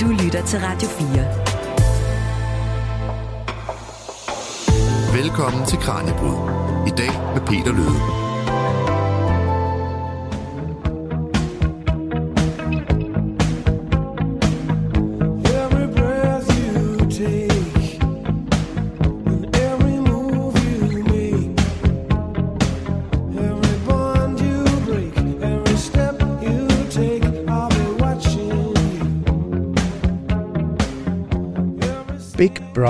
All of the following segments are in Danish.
Du lytter til Radio 4. Velkommen til Kranjebrud. I dag med Peter Løde.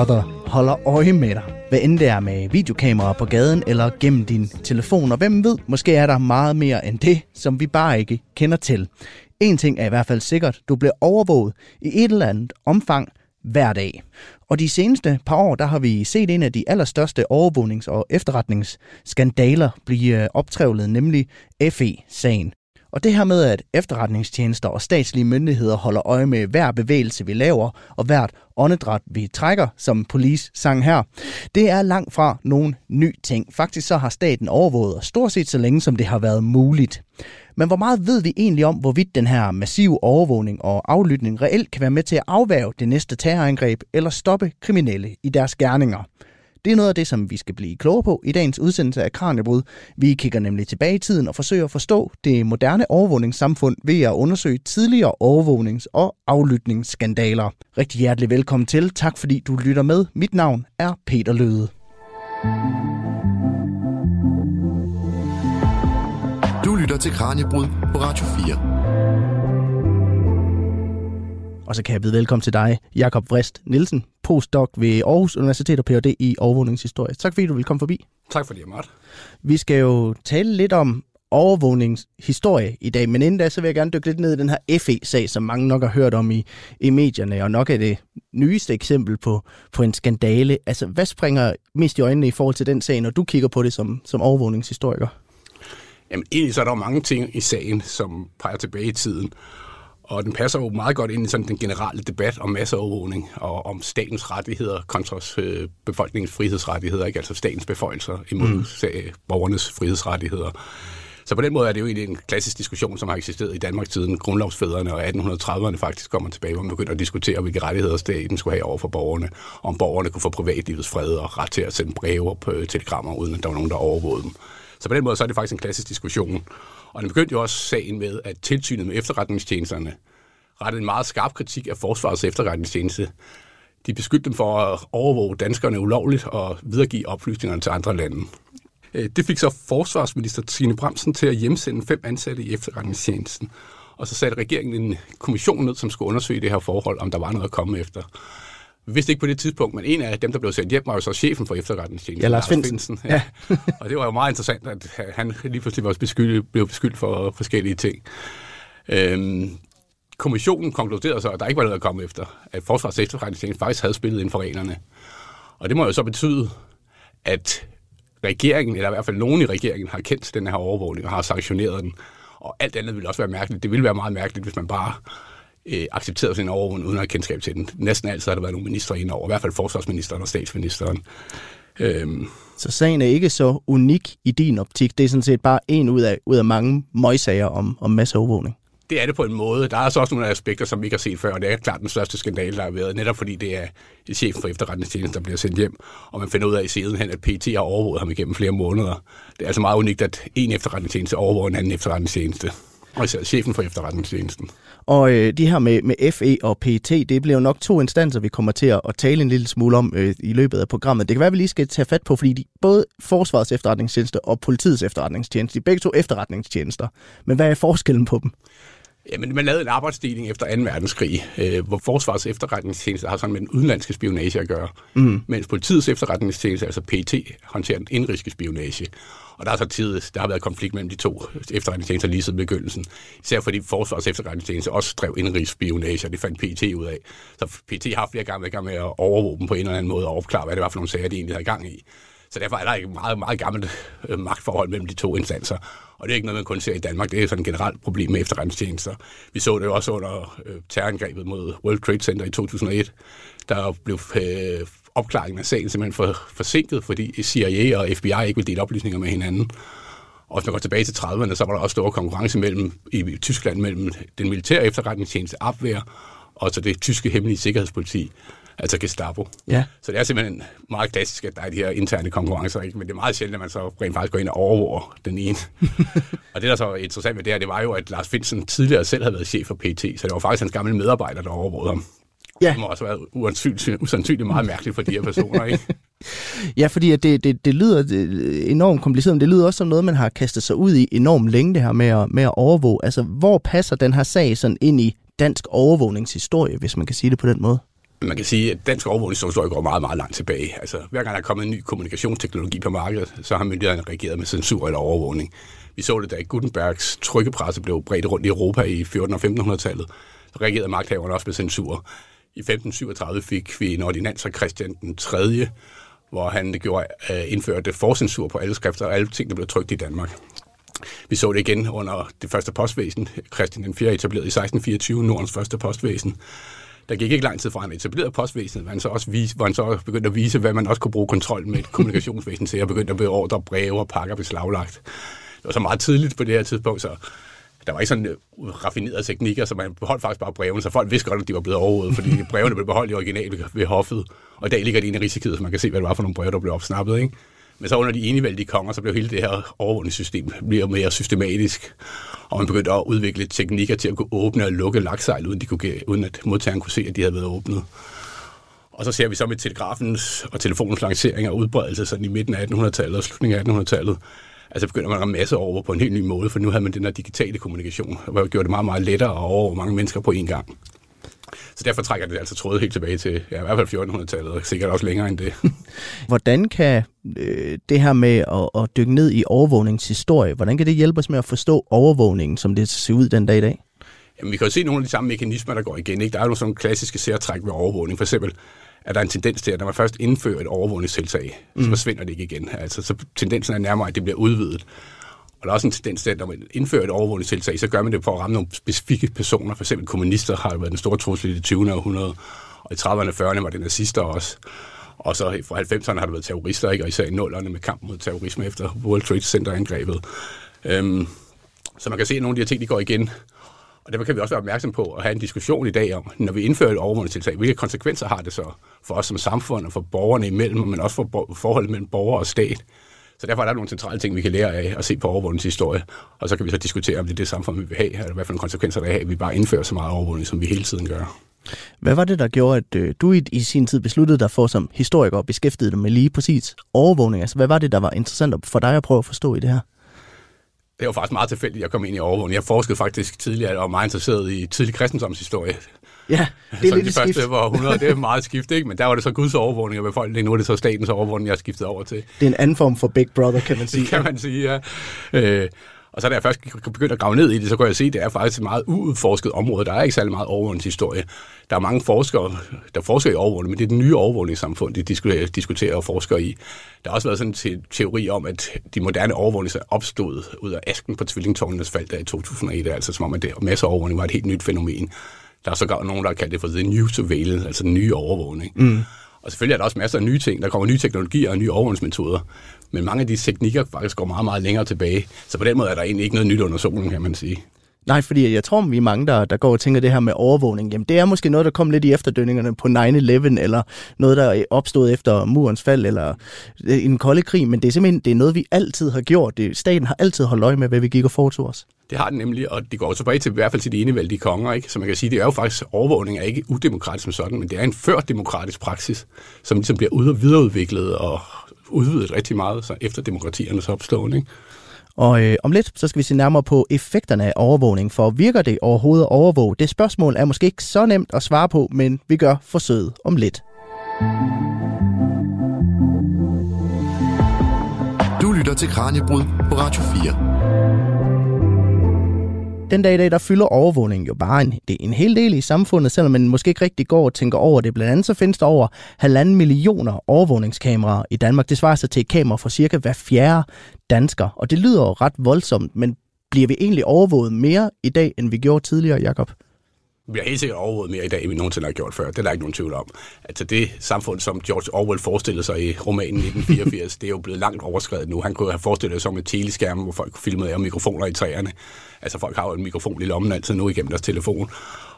Big Brother holder øje med dig. Hvad end det er med videokameraer på gaden eller gennem din telefon. Og hvem ved, måske er der meget mere end det, som vi bare ikke kender til. En ting er i hvert fald sikkert. Du bliver overvåget i et eller andet omfang hver dag. Og de seneste par år, der har vi set en af de allerstørste overvågnings- og efterretningsskandaler blive øh, optrævlet, nemlig FE-sagen. Og det her med, at efterretningstjenester og statslige myndigheder holder øje med hver bevægelse, vi laver, og hvert åndedræt, vi trækker, som police sang her, det er langt fra nogen ny ting. Faktisk så har staten overvåget og stort set så længe, som det har været muligt. Men hvor meget ved vi egentlig om, hvorvidt den her massive overvågning og aflytning reelt kan være med til at afværge det næste terrorangreb eller stoppe kriminelle i deres gerninger? Det er noget af det, som vi skal blive klogere på i dagens udsendelse af Kranjebrud. Vi kigger nemlig tilbage i tiden og forsøger at forstå det moderne overvågningssamfund ved at undersøge tidligere overvågnings- og aflytningsskandaler. Rigtig hjertelig velkommen til. Tak fordi du lytter med. Mit navn er Peter Løde. Du lytter til Kranjebrud på Radio 4. Og så kan jeg byde velkommen til dig, Jakob Vrist Nielsen, postdoc ved Aarhus Universitet og Ph.D. i overvågningshistorie. Tak fordi du vil komme forbi. Tak fordi jeg måtte. Vi skal jo tale lidt om overvågningshistorie i dag, men inden da, så vil jeg gerne dykke lidt ned i den her FE-sag, som mange nok har hørt om i, i medierne, og nok er det nyeste eksempel på, på en skandale. Altså, hvad springer mest i øjnene i forhold til den sag, når du kigger på det som, som overvågningshistoriker? Jamen, egentlig så er der jo mange ting i sagen, som peger tilbage i tiden. Og den passer jo meget godt ind i sådan den generelle debat om masseovervågning og om statens rettigheder kontra øh, befolkningens frihedsrettigheder, ikke? altså statens beføjelser imod mm. borgernes frihedsrettigheder. Så på den måde er det jo egentlig en klassisk diskussion, som har eksisteret i Danmark siden grundlovsfædrene og 1830'erne faktisk kommer tilbage, hvor man begynder at diskutere, hvilke rettigheder staten skulle have over for borgerne, om borgerne kunne få privatlivets fred og ret til at sende breve på telegrammer, uden at der var nogen, der overvågede dem. Så på den måde så er det faktisk en klassisk diskussion. Og den begyndte jo også sagen med, at tilsynet med efterretningstjenesterne rettede en meget skarp kritik af Forsvarets efterretningstjeneste. De beskyldte dem for at overvåge danskerne ulovligt og videregive oplysningerne til andre lande. Øh, det fik så forsvarsminister Trine Bremsen til at hjemsende fem ansatte i efterretningstjenesten. Og så satte regeringen en kommission ned, som skulle undersøge det her forhold, om der var noget at komme efter. Vi vidste ikke på det tidspunkt, men en af dem, der blev sendt hjem, var jo så chefen for efterretningstjenesten. Ja, Lars Finsen. Ja. ja. og det var jo meget interessant, at han lige pludselig var beskyldt, blev beskyldt for forskellige ting. Øhm, kommissionen konkluderede så, at der ikke var noget at komme efter, at Forsvars efterretningstjeneste faktisk havde spillet inden for reglerne. Og det må jo så betyde, at regeringen, eller i hvert fald nogen i regeringen, har kendt den her overvågning og har sanktioneret den. Og alt andet ville også være mærkeligt. Det ville være meget mærkeligt, hvis man bare øh, accepteret sin overvågning uden at have kendskab til den. Næsten altid har der været nogle ministre indover, i hvert fald forsvarsministeren og statsministeren. Øhm. Så sagen er ikke så unik i din optik. Det er sådan set bare en ud af, ud af mange møgsager om, om masseovervågning. Det er det på en måde. Der er så også nogle aspekter, som vi ikke har set før, og det er klart den største skandale, der har været, netop fordi det er chefen for efterretningstjenesten, der bliver sendt hjem, og man finder ud af i siden hen, at PT har overvåget ham igennem flere måneder. Det er altså meget unikt, at en efterretningstjeneste overvåger en anden efterretningstjeneste, og især chefen for efterretningstjenesten. Og øh, de her med, med FE og PT, det bliver jo nok to instanser, vi kommer til at, at tale en lille smule om øh, i løbet af programmet. Det kan være, at vi lige skal tage fat på, fordi de, både Forsvarets efterretningstjeneste og politiets efterretningstjeneste, de er begge to efterretningstjenester. Men hvad er forskellen på dem? Jamen, man lavede en arbejdsdeling efter 2. verdenskrig, øh, hvor Forsvarets efterretningstjeneste har sådan med den udenlandske spionage at gøre, mm. mens politiets efterretningstjeneste, altså PT, håndterer den indrigske spionage. Og der er så tid, der har været konflikt mellem de to efterretningstjenester lige siden begyndelsen. Især fordi Forsvars efterretningstjeneste også drev indrigsspionage, og det fandt PT ud af. Så PT har flere gange været i gang med at overvåge dem på en eller anden måde og opklare, hvad det var for nogle sager, de egentlig havde gang i. Så derfor er der ikke meget, meget gammelt øh, magtforhold mellem de to instanser. Og det er ikke noget, man kun ser i Danmark. Det er sådan et generelt problem med efterretningstjenester. Vi så det jo også under øh, terrorangrebet mod World Trade Center i 2001. Der blev øh, opklaringen af sagen simpelthen for, forsinket, fordi CIA og FBI ikke ville dele oplysninger med hinanden. Og hvis man går tilbage til 30'erne, så var der også stor konkurrence mellem, i Tyskland mellem den militære efterretningstjeneste Abwehr og så det tyske hemmelige sikkerhedspoliti, altså Gestapo. Ja. Så det er simpelthen meget klassisk, at der er de her interne konkurrencer, ikke? men det er meget sjældent, at man så rent faktisk går ind og overvåger den ene. og det, der så er interessant med det her, det var jo, at Lars Finsen tidligere selv havde været chef for PT, så det var faktisk hans gamle medarbejder, der overvågede ham. Ja. Det må også være usandsynligt, usandsynligt meget mærkeligt for de her personer, ikke? Ja, fordi at det, det, det lyder enormt kompliceret, men det lyder også som noget, man har kastet sig ud i enormt længe, det her med at, med at overvåge. Altså, hvor passer den her sag sådan ind i dansk overvågningshistorie, hvis man kan sige det på den måde? Man kan sige, at dansk overvågningshistorie går meget, meget langt tilbage. Altså, hver gang der er kommet en ny kommunikationsteknologi på markedet, så har myndighederne reageret med censur eller overvågning. Vi så det, da Gutenbergs trykkepresse blev bredt rundt i Europa i 1400- og 1500-tallet. Så reagerede magthaverne også med censur. I 1537 fik vi en ordinans af Christian den 3., hvor han gjorde, øh, indførte forcensur på alle skrifter og alle ting, der blev trykt i Danmark. Vi så det igen under det første postvæsen. Christian den 4. etablerede i 1624 Nordens første postvæsen. Der gik ikke lang tid fra han etablerede postvæsenet, han så også vise, hvor han så begyndte at vise, hvad man også kunne bruge kontrol med et kommunikationsvæsen til, og begyndte at beordre breve og pakker beslaglagt. Det var så meget tidligt på det her tidspunkt, så der var ikke sådan øh, raffinerede teknikker, så man beholdt faktisk bare brevene, så folk vidste godt, at de var blevet overhovedet, fordi brevene blev beholdt i original ved hoffet, og i dag ligger det inde i risikiet, så man kan se, hvad det var for nogle breve, der blev opsnappet. Ikke? Men så under de enevældige konger, så blev hele det her overvågningssystem mere mere systematisk, og man begyndte at udvikle teknikker til at kunne åbne og lukke laksejl, uden, de kunne, uden at modtageren kunne se, at de havde været åbnet. Og så ser vi så med telegrafens og telefonens lancering og udbredelse sådan i midten af 1800-tallet og slutningen af 1800-tallet, altså begynder man at masse over på en helt ny måde, for nu havde man den her digitale kommunikation, hvor gjorde det meget, meget lettere at overvåge mange mennesker på én gang. Så derfor trækker det altså trådet helt tilbage til ja, i hvert fald 1400-tallet, og sikkert også længere end det. Hvordan kan øh, det her med at, at dykke ned i overvågningshistorie, hvordan kan det hjælpe os med at forstå overvågningen, som det ser ud den dag i dag? Jamen, vi kan jo se nogle af de samme mekanismer, der går igen. Ikke? Der er jo sådan klassiske særtræk ved overvågning. For eksempel er der en tendens til, at når man først indfører et overvågningstiltag, mm. så forsvinder det ikke igen. Altså, så tendensen er nærmere, at det bliver udvidet. Og der er også en tendens til, at når man indfører et overvågningstiltag, så gør man det for at ramme nogle specifikke personer. For eksempel kommunister har jo været den store trussel i det 20. århundrede, og i 30'erne og 40'erne var det nazister også. Og så fra 90'erne har der været terrorister, ikke? og især i 0'erne med kampen mod terrorisme efter World Trade Center-angrebet. Øhm, så man kan se, at nogle af de her ting, de går igen. Og derfor kan vi også være opmærksom på at have en diskussion i dag om, når vi indfører et overvågningstiltag, hvilke konsekvenser har det så for os som samfund og for borgerne imellem, men også for forholdet mellem borger og stat. Så derfor er der nogle centrale ting, vi kan lære af at se på overvågningshistorie, og så kan vi så diskutere, om det er det samfund, vi vil have, eller hvad for nogle konsekvenser der er, at vi bare indfører så meget overvågning, som vi hele tiden gør. Hvad var det, der gjorde, at øh, du i, i sin tid besluttede dig for som historiker at beskæftige dig med lige præcis overvågning? Altså, hvad var det, der var interessant for dig at prøve at forstå i det her? Det var faktisk meget tilfældigt, at jeg kom ind i overvågning. Jeg forskede faktisk tidligere og var meget interesseret i tidlig kristendomshistorie. Ja, det er lidt de skift. første var 100, det er meget skift, ikke? Men der var det så Guds overvågning af befolkningen. Nu er det så statens overvågning, jeg har skiftet over til. Det er en anden form for Big Brother, kan man sige. Det kan man sige, ja. Øh, og så da jeg først begyndte at grave ned i det, så kunne jeg se, at det er faktisk et meget uudforsket område. Der er ikke særlig meget overvågningshistorie. Der er mange forskere, der forsker i overvågning, men det er det nye overvågningssamfund, de diskuterer, og forsker i. Der har også været sådan en teori om, at de moderne overvågninger er opstået ud af asken på tvillingtårnenes fald der i 2001, altså som om, at det, masser overvågning var et helt nyt fænomen. Der er så nogen, der har kaldt det for the new surveillance, altså den nye overvågning. Mm. Og selvfølgelig er der også masser af nye ting. Der kommer nye teknologier og nye overvågningsmetoder. Men mange af de teknikker faktisk går meget, meget længere tilbage. Så på den måde er der egentlig ikke noget nyt under solen, kan man sige. Nej, fordi jeg tror, vi er mange, der, der går og tænker det her med overvågning. Jamen, det er måske noget, der kom lidt i efterdønningerne på 9-11, eller noget, der er opstået efter murens fald, eller i den kolde krig. Men det er simpelthen det er noget, vi altid har gjort. Det, staten har altid holdt øje med, hvad vi gik og foretog os. Det har den nemlig, og det går tilbage til i hvert fald til de enevældige konger, ikke? Så man kan sige, det er jo faktisk, overvågning er ikke udemokratisk som sådan, men det er en før-demokratisk praksis, som ligesom bliver ud- og videreudviklet og udvidet rigtig meget så efter demokratiernes opståen, ikke? Og øh, om lidt, så skal vi se nærmere på effekterne af overvågning, for virker det overhovedet at overvåge? Det spørgsmål er måske ikke så nemt at svare på, men vi gør forsøget om lidt. Du lytter til Kranjebrud på Radio 4. Den dag i dag, der fylder overvågning jo bare en, det er en hel del i samfundet, selvom man måske ikke rigtig går og tænker over det. Blandt andet så findes der over halvanden millioner overvågningskameraer i Danmark. Det svarer sig til et kamera for cirka hver fjerde dansker. Og det lyder jo ret voldsomt, men bliver vi egentlig overvåget mere i dag, end vi gjorde tidligere, Jakob? Vi har helt sikkert overvåget mere i dag, end vi nogensinde har gjort før. Det er der ikke nogen tvivl om. Altså det samfund, som George Orwell forestillede sig i romanen 1984, det er jo blevet langt overskrevet nu. Han kunne have forestillet sig som et teleskærm, hvor folk filmede af mikrofoner i træerne. Altså folk har jo en mikrofon i lommen altid nu igennem deres telefon.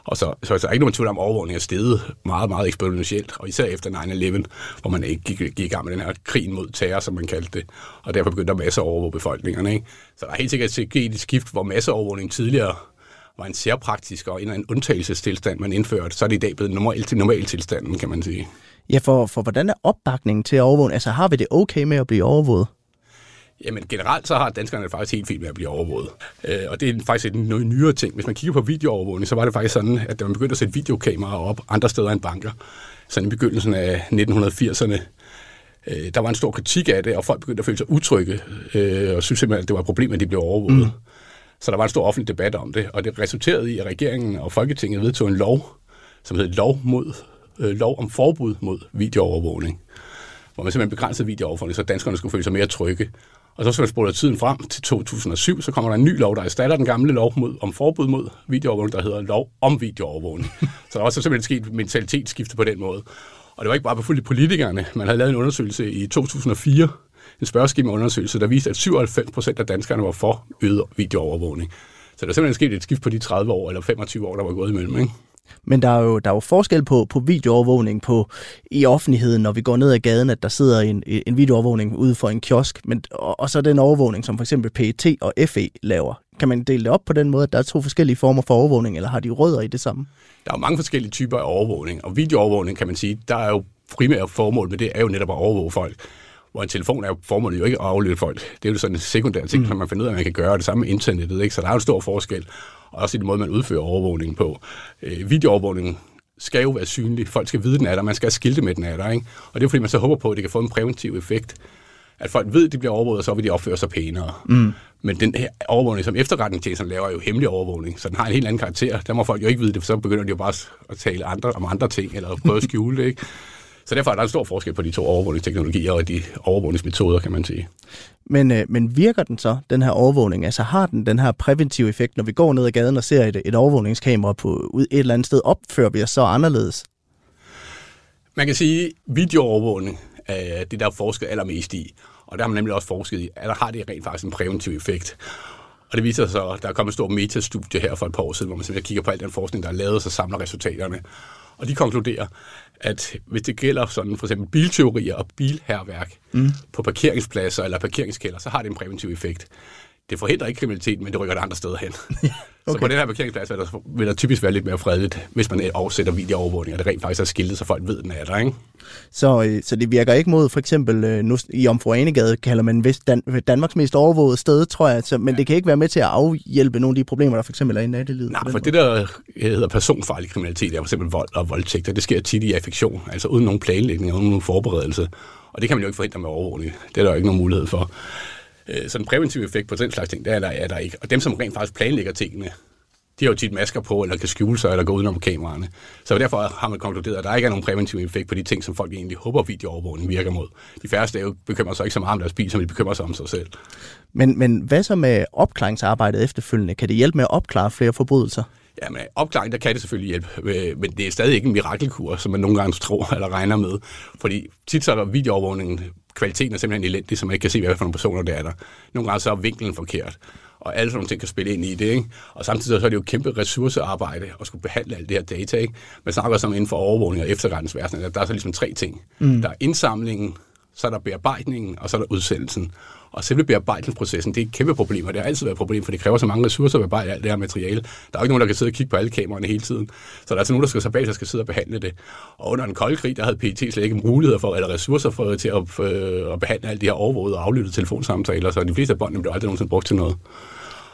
Og så, så, så er ikke nogen tvivl om, at overvågning er steget meget, meget eksponentielt, og især efter 9-11, hvor man ikke gik, gik i gang med den her krig mod terror, som man kaldte det, og derfor begyndte der masser at overvåge befolkningerne. Ikke? Så der er helt sikkert sket et skift, hvor masseovervågning tidligere var en særpraktisk og en, en undtagelsestilstand, man indførte, så er det i dag blevet normal til normaltilstanden, kan man sige. Ja, for, for hvordan er opbakningen til overvågning? Altså har vi det okay med at blive overvåget? Jamen generelt så har danskerne det faktisk helt fint med at blive overvåget. Øh, og det er faktisk en noget nyere ting. Hvis man kigger på videoovervågning, så var det faktisk sådan, at da man begyndte at sætte videokameraer op andre steder end banker, sådan i begyndelsen af 1980'erne, øh, der var en stor kritik af det, og folk begyndte at føle sig utrygge, øh, og synes simpelthen, at det var et problem, at de blev overvåget. Mm. Så der var en stor offentlig debat om det, og det resulterede i, at regeringen og Folketinget vedtog en lov, som hed lov, mod, øh, lov om forbud mod videoovervågning, hvor man simpelthen begrænsede videoovervågning, så danskerne skulle føle sig mere trygge. Og så skal man spole tiden frem til 2007, så kommer der en ny lov, der erstatter den gamle lov mod, om forbud mod videoovervågning, der hedder lov om videoovervågning. så der er også simpelthen sket mentalitetsskifte på den måde. Og det var ikke bare fuldt politikerne. Man havde lavet en undersøgelse i 2004, en spørgeskemaundersøgelse, der viste, at 97 procent af danskerne var for øget videoovervågning. Så der er simpelthen sket et skift på de 30 år eller 25 år, der var gået imellem. Ikke? Men der er jo, der er jo forskel på, på videoovervågning på, i offentligheden, når vi går ned ad gaden, at der sidder en, en videoovervågning ude for en kiosk, men, og, og så den overvågning, som for eksempel PET og FE laver. Kan man dele det op på den måde, at der er to forskellige former for overvågning, eller har de rødder i det samme? Der er mange forskellige typer af overvågning, og videoovervågning kan man sige, der er jo primære formål med det, er jo netop at overvåge folk hvor en telefon er jo formålet jo ikke at aflytte folk. Det er jo sådan en sekundær ting, mm. som man finder ud af, at man kan gøre det samme med internettet. Ikke? Så der er jo en stor forskel og også i den måde, man udfører overvågning på. Øh, videoovervågning skal jo være synlig. Folk skal vide, den er der. Man skal skilte med, den er der. Ikke? Og det er fordi, man så håber på, at det kan få en præventiv effekt. At folk ved, at de bliver overvåget, og så vil de opføre sig pænere. Mm. Men den her overvågning, som efterretningstjenesten laver, er jo hemmelig overvågning, så den har en helt anden karakter. Der må folk jo ikke vide det, for så begynder de jo bare at tale andre, om andre ting, eller prøve at skjule det. Ikke? Så derfor er der en stor forskel på de to overvågningsteknologier og de overvågningsmetoder, kan man sige. Men, øh, men virker den så, den her overvågning? Altså har den den her præventive effekt, når vi går ned ad gaden og ser et, et overvågningskamera på et eller andet sted, opfører vi os så anderledes? Man kan sige, at videoovervågning er det, der er forsket allermest i. Og der har man nemlig også forsket i, at der har det rent faktisk en præventiv effekt. Og det viser sig, at der er kommet et stort metastudie her for et par år siden, hvor man simpelthen kigger på al den forskning, der er lavet, og så samler resultaterne. Og de konkluderer, at hvis det gælder sådan for eksempel bilteorier og bilherværk mm. på parkeringspladser eller parkeringskælder, så har det en præventiv effekt. Det forhindrer ikke kriminalitet, men det rykker det andre steder hen. okay. Så på den her parkeringsplads vil der, vil der typisk være lidt mere fredeligt, hvis man afsætter videoovervågning, og det rent faktisk er skiltet, så folk ved, den er der. Ikke? Så, øh, så det virker ikke mod, for eksempel øh, nu, i Omfru Anegade kalder man vist Dan- Danmarks mest overvågede sted, tror jeg, så, men ja. det kan ikke være med til at afhjælpe nogle af de problemer, der for eksempel er i nattelivet. Nej, for det der hedder personfarlig kriminalitet, er for eksempel vold og voldtægt, og det sker tit i affektion, altså uden nogen planlægning, uden nogen forberedelse. Og det kan man jo ikke forhindre med overvågning. Det er der jo ikke nogen mulighed for. Øh, så en præventiv effekt på den slags ting, det er der, er der ikke. Og dem, som rent faktisk planlægger tingene, de har jo tit masker på, eller kan skjule sig, eller gå udenom kameraerne. Så derfor har man konkluderet, at der ikke er nogen præventiv effekt på de ting, som folk egentlig håber, videoovervågning virker mod. De færreste jo bekymrer sig ikke så meget om deres bil, som de bekymrer sig om sig selv. Men, men hvad så med opklaringsarbejdet efterfølgende? Kan det hjælpe med at opklare flere forbrydelser? Ja, men opklaring, der kan det selvfølgelig hjælpe, øh, men det er stadig ikke en mirakelkur, som man nogle gange tror eller regner med. Fordi tit så er der videoovervågningen, kvaliteten er simpelthen elendig, så man ikke kan se, hvad for nogle personer der er der. Nogle gange så er vinklen forkert og alle sådan nogle ting kan spille ind i det. Ikke? Og samtidig så er det jo kæmpe ressourcearbejde at skulle behandle alt det her data. Ikke? Man snakker så inden for overvågning og efterretningsvæsen, at der er så ligesom tre ting. Mm. Der er indsamlingen, så er der bearbejdningen, og så er der udsendelsen. Og selve bearbejdelsesprocessen, det er et kæmpe problem, og det har altid været et problem, for det kræver så mange ressourcer at bearbejde alt det her materiale. Der er jo ikke nogen, der kan sidde og kigge på alle kameraerne hele tiden. Så der er altså nogen, der skal så bag, der skal sidde og behandle det. Og under en kold krig, der havde PET slet ikke muligheder for, eller ressourcer for, til at, øh, at behandle alle de her overvågede og aflyttede telefonsamtaler, så de fleste af båndene blev aldrig nogensinde brugt til noget.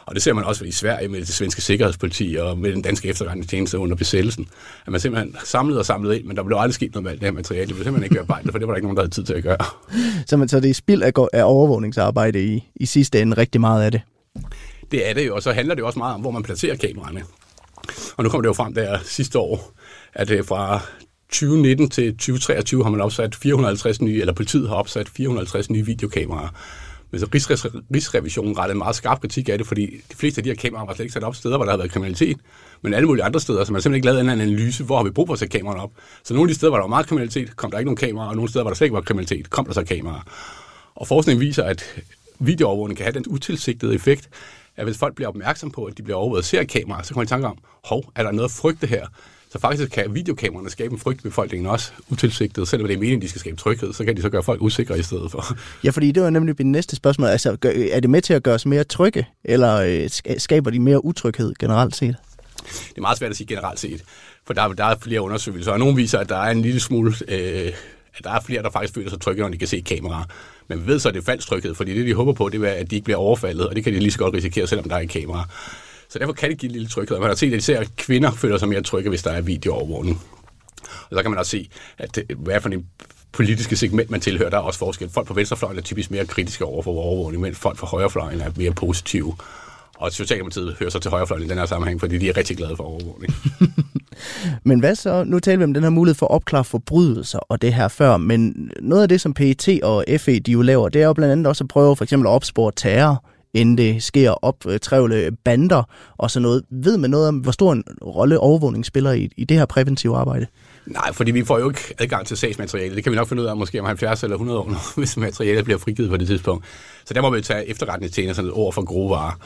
Og det ser man også i Sverige med det svenske sikkerhedspoliti og med den danske efterretningstjeneste under besættelsen. At man simpelthen samlede og samlede ind, men der blev aldrig sket noget med alt det her materiale. Det blev simpelthen ikke bearbejdet, for det var der ikke nogen, der havde tid til at gøre. Så, man, så det er spild af, af overvågningsarbejde i, i sidste ende rigtig meget af det? Det er det jo, og så handler det jo også meget om, hvor man placerer kameraerne. Og nu kommer det jo frem der sidste år, at øh, fra 2019 til 2023 har man opsat 450 nye, eller politiet har opsat 450 nye videokameraer Altså, men så Rigsrevisionen rettede meget skarp kritik af det, fordi de fleste af de her kameraer var slet ikke sat op steder, hvor der havde været kriminalitet, men alle mulige andre steder, så man simpelthen ikke lavet en anden analyse, hvor har vi brug for at sætte kameraerne op. Så nogle af de steder, hvor der var meget kriminalitet, kom der ikke nogen kameraer, og nogle steder, hvor der slet ikke var kriminalitet, kom der så kameraer. Og forskning viser, at videoovervågning kan have den utilsigtede effekt, at hvis folk bliver opmærksom på, at de bliver overvåget og ser kameraer, så kommer de i tanke om, hov, er der noget at frygte her? Så faktisk kan videokameraerne skabe en frygt i befolkningen også utilsigtet. Selvom det er meningen, de skal skabe tryghed, så kan de så gøre folk usikre i stedet for. Ja, fordi det var nemlig mit næste spørgsmål. Altså, er det med til at gøre os mere trygge, eller øh, skaber de mere utryghed generelt set? Det er meget svært at sige generelt set, for der, der er flere undersøgelser, og nogle viser, at der er en lille smule... Øh, at der er flere, der faktisk føler sig trygge, når de kan se kameraer. Men vi ved så, at det er falsk tryghed, fordi det, de håber på, det er, at de ikke bliver overfaldet, og det kan de lige så godt risikere, selvom der er et kamera. Så derfor kan det give en lille tryghed. Man har set, at især kvinder føler sig mere trygge, hvis der er videoovervågning. Og så kan man også se, at øh, hvad for en politiske segment, man tilhører, der er også forskel. Folk på venstrefløjen er typisk mere kritiske over for overvågning, mens folk på højrefløjen er mere positive. Og Socialdemokratiet hører så til højrefløjen i den her sammenhæng, fordi de er rigtig glade for overvågning. men hvad så? Nu taler vi om den her mulighed for at opklare forbrydelser og det her før, men noget af det, som PET og FE de jo laver, det er jo blandt andet også at prøve for eksempel at opspore terror inden det sker optrævle øh, øh, bander og sådan noget. Ved man noget om, hvor stor en rolle overvågning spiller i, i det her præventive arbejde? Nej, fordi vi får jo ikke adgang til sagsmateriale. Det kan vi nok finde ud af måske om 70 eller 100 år, hvis materialet bliver frigivet på det tidspunkt. Så der må vi tage efterretningstjenesterne ord for grove varer.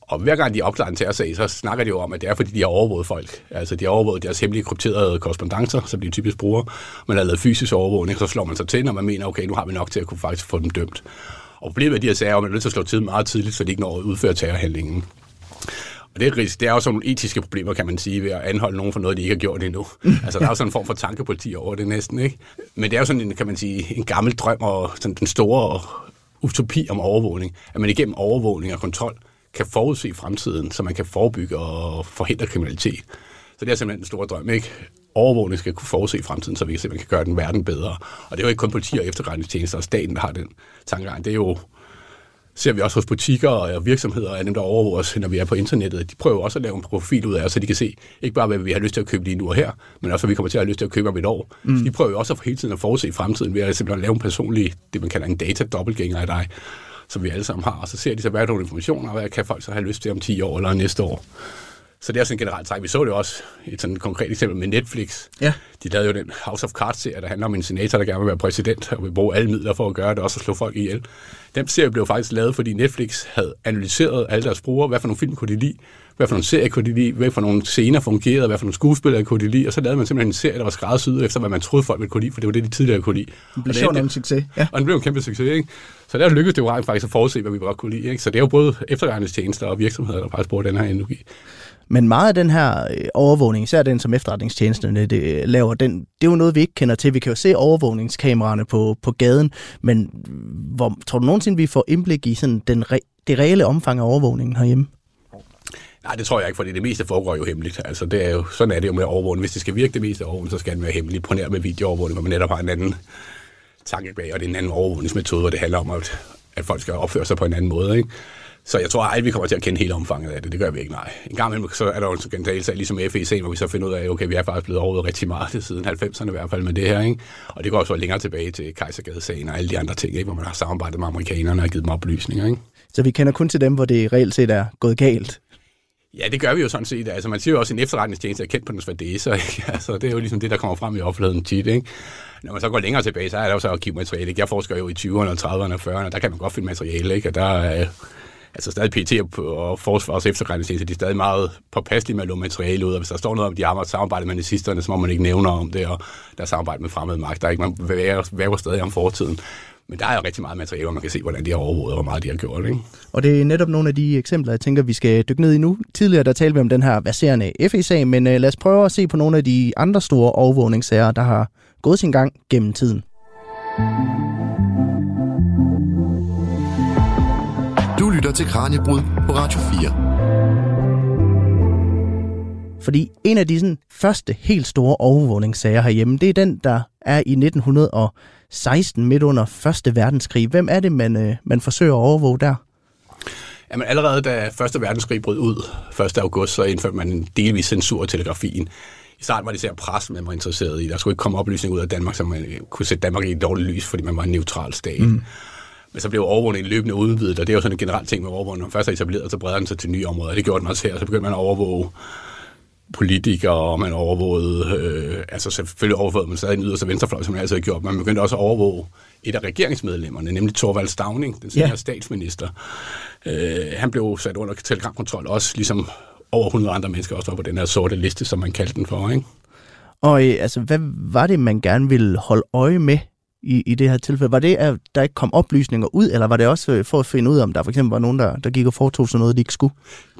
Og hver gang de opklarer en terrorsag, så snakker de jo om, at det er, fordi de har overvåget folk. Altså, de har overvåget deres hemmelige krypterede korrespondencer, som de typisk bruger. Man har lavet fysisk overvågning, så slår man sig til, når man mener, okay, nu har vi nok til at kunne faktisk få dem dømt. Og problemet er de her sager, at man er nødt til at slå til meget tidligt, så de ikke når at udføre terrorhandlingen. Og det er, det er også nogle etiske problemer, kan man sige, ved at anholde nogen for noget, de ikke har gjort endnu. altså, der er jo sådan en form for tankepoliti over det næsten, ikke? Men det er jo sådan en, kan man sige, en gammel drøm og sådan den store utopi om overvågning, at man igennem overvågning og kontrol kan forudse fremtiden, så man kan forebygge og forhindre kriminalitet. Så det er simpelthen en stor drøm, ikke? Overvågning skal kunne forudse fremtiden, så vi simpelthen kan gøre den verden bedre. Og det er jo ikke kun politi og efterretningstjenester og staten, der har den tankegang. Det er jo ser vi også hos butikker og virksomheder og dem, der overvåger os, når vi er på internettet. De prøver også at lave en profil ud af os, så de kan se ikke bare, hvad vi har lyst til at købe lige nu og her, men også, hvad vi kommer til at have lyst til at købe om et år. Mm. Så de prøver jo også at hele tiden at forudse fremtiden ved at simpelthen lave en personlig, det man kalder en data-dobbeltgænger af dig, som vi alle sammen har. Og så ser de så, hvad er der informationer, og hvad kan folk så have lyst til om 10 år eller næste år. Så det er sådan en generelt træk. Vi så det også et sådan konkret eksempel med Netflix. Ja. De lavede jo den House of Cards-serie, der handler om en senator, der gerne vil være præsident og vil bruge alle midler for at gøre det, også at slå folk ihjel. Den serie blev faktisk lavet, fordi Netflix havde analyseret alle deres brugere, hvad for nogle film kunne de lide, hvad for nogle serier kunne de lide, hvad for nogle scener fungerede, hvad for nogle skuespillere kunne de lide, og så lavede man simpelthen en serie, der var skræddersyet efter, hvad man troede folk ville kunne lide, for det var det, de tidligere kunne lide. Det blev en succes. Ja. Og det blev en kæmpe succes, ikke? Så der lykkedes det jo faktisk at forudse, hvad vi godt kunne lide. Ikke? Så det er jo både efterretningstjenester og virksomheder, der faktisk bruger den her energi. Men meget af den her øh, overvågning, især den som efterretningstjenesterne det øh, laver, den, det er jo noget, vi ikke kender til. Vi kan jo se overvågningskameraerne på, på gaden, men hvor, tror du nogensinde, vi får indblik i sådan den re, det reelle omfang af overvågningen herhjemme? Nej, det tror jeg ikke, fordi det meste foregår jo hemmeligt. Altså, det er jo, sådan er det jo med overvågning. Hvis det skal virke det meste overvågning, så skal den være hemmelig. På nær med videoovervågning, hvor man netop har en anden tanke bag, og det er en anden overvågningsmetode, hvor det handler om, at, at folk skal opføre sig på en anden måde. Ikke? Så jeg tror aldrig, vi kommer til at kende hele omfanget af det. Det gør vi ikke, nej. En gang imellem, så er der jo en skandalsag, ligesom FEC, hvor vi så finder ud af, okay, vi er faktisk blevet overvåget rigtig meget siden 90'erne i hvert fald med det her, ikke? Og det går også længere tilbage til Kejsergade-sagen og alle de andre ting, ikke? hvor man har samarbejdet med amerikanerne og givet dem oplysninger, ikke? Så vi kender kun til dem, hvor det reelt set er gået galt? Ja, det gør vi jo sådan set. Altså, man siger jo også, at en efterretningstjeneste er kendt på dens fadæser. Altså, det er jo ligesom det, der kommer frem i offentligheden tit. Ikke? Når man så går længere tilbage, så er der jo så arkivmateriale. Ikke? Jeg forsker jo i 20'erne, 30'erne og 40'erne, der kan man godt finde materiale. Ikke? Og der er altså stadig PT og Forsvars efterretningstjeneste, de er stadig meget påpasselige med at låne materiale ud, og hvis der står noget om, de har samarbejdet med nazisterne, så må man ikke nævne om det, og der er samarbejde med fremmede magt. Der er ikke, man væver stadig om fortiden. Men der er jo rigtig meget materiale, hvor man kan se, hvordan de har overvåget, og hvor meget de har gjort. Ikke? Og det er netop nogle af de eksempler, jeg tænker, vi skal dykke ned i nu. Tidligere der talte vi om den her verserende FE-sag, men øh, lad os prøve at se på nogle af de andre store overvågningssager, der har gået sin gang gennem tiden. Mm. Til Kranjebrud på Radio 4. Fordi en af de sådan, første helt store overvågningssager herhjemme, det er den, der er i 1916 midt under Første Verdenskrig. Hvem er det, man, øh, man forsøger at overvåge der? Jamen allerede da Første Verdenskrig brød ud 1. august, så indførte man en delvis censur af telegrafien. I starten var det især pres, man var interesseret i. Der skulle ikke komme oplysninger ud af Danmark, så man kunne sætte Danmark i et dårligt lys, fordi man var en neutral stat. Mm. Men så blev overvågningen løbende udvidet, og det er jo sådan en generelt ting med overvågning. Når man først er etableret, så breder den sig til nye områder. Det gjorde den også her. Så begyndte man at overvåge politikere, og man overvågede, øh, altså selvfølgelig overvågede man stadig en yderste venstrefløj, som man altid har gjort, men man begyndte også at overvåge et af regeringsmedlemmerne, nemlig Torvald Stavning, den senere ja. statsminister. Øh, han blev sat under telegramkontrol også, ligesom over 100 andre mennesker også var på den her sorte liste, som man kaldte den for. Ikke? Og øh, altså, hvad var det, man gerne ville holde øje med i, i det her tilfælde? Var det, at der ikke kom oplysninger ud, eller var det også øh, for at finde ud af, om der for eksempel var nogen, der, der gik og foretog sig noget, de ikke skulle?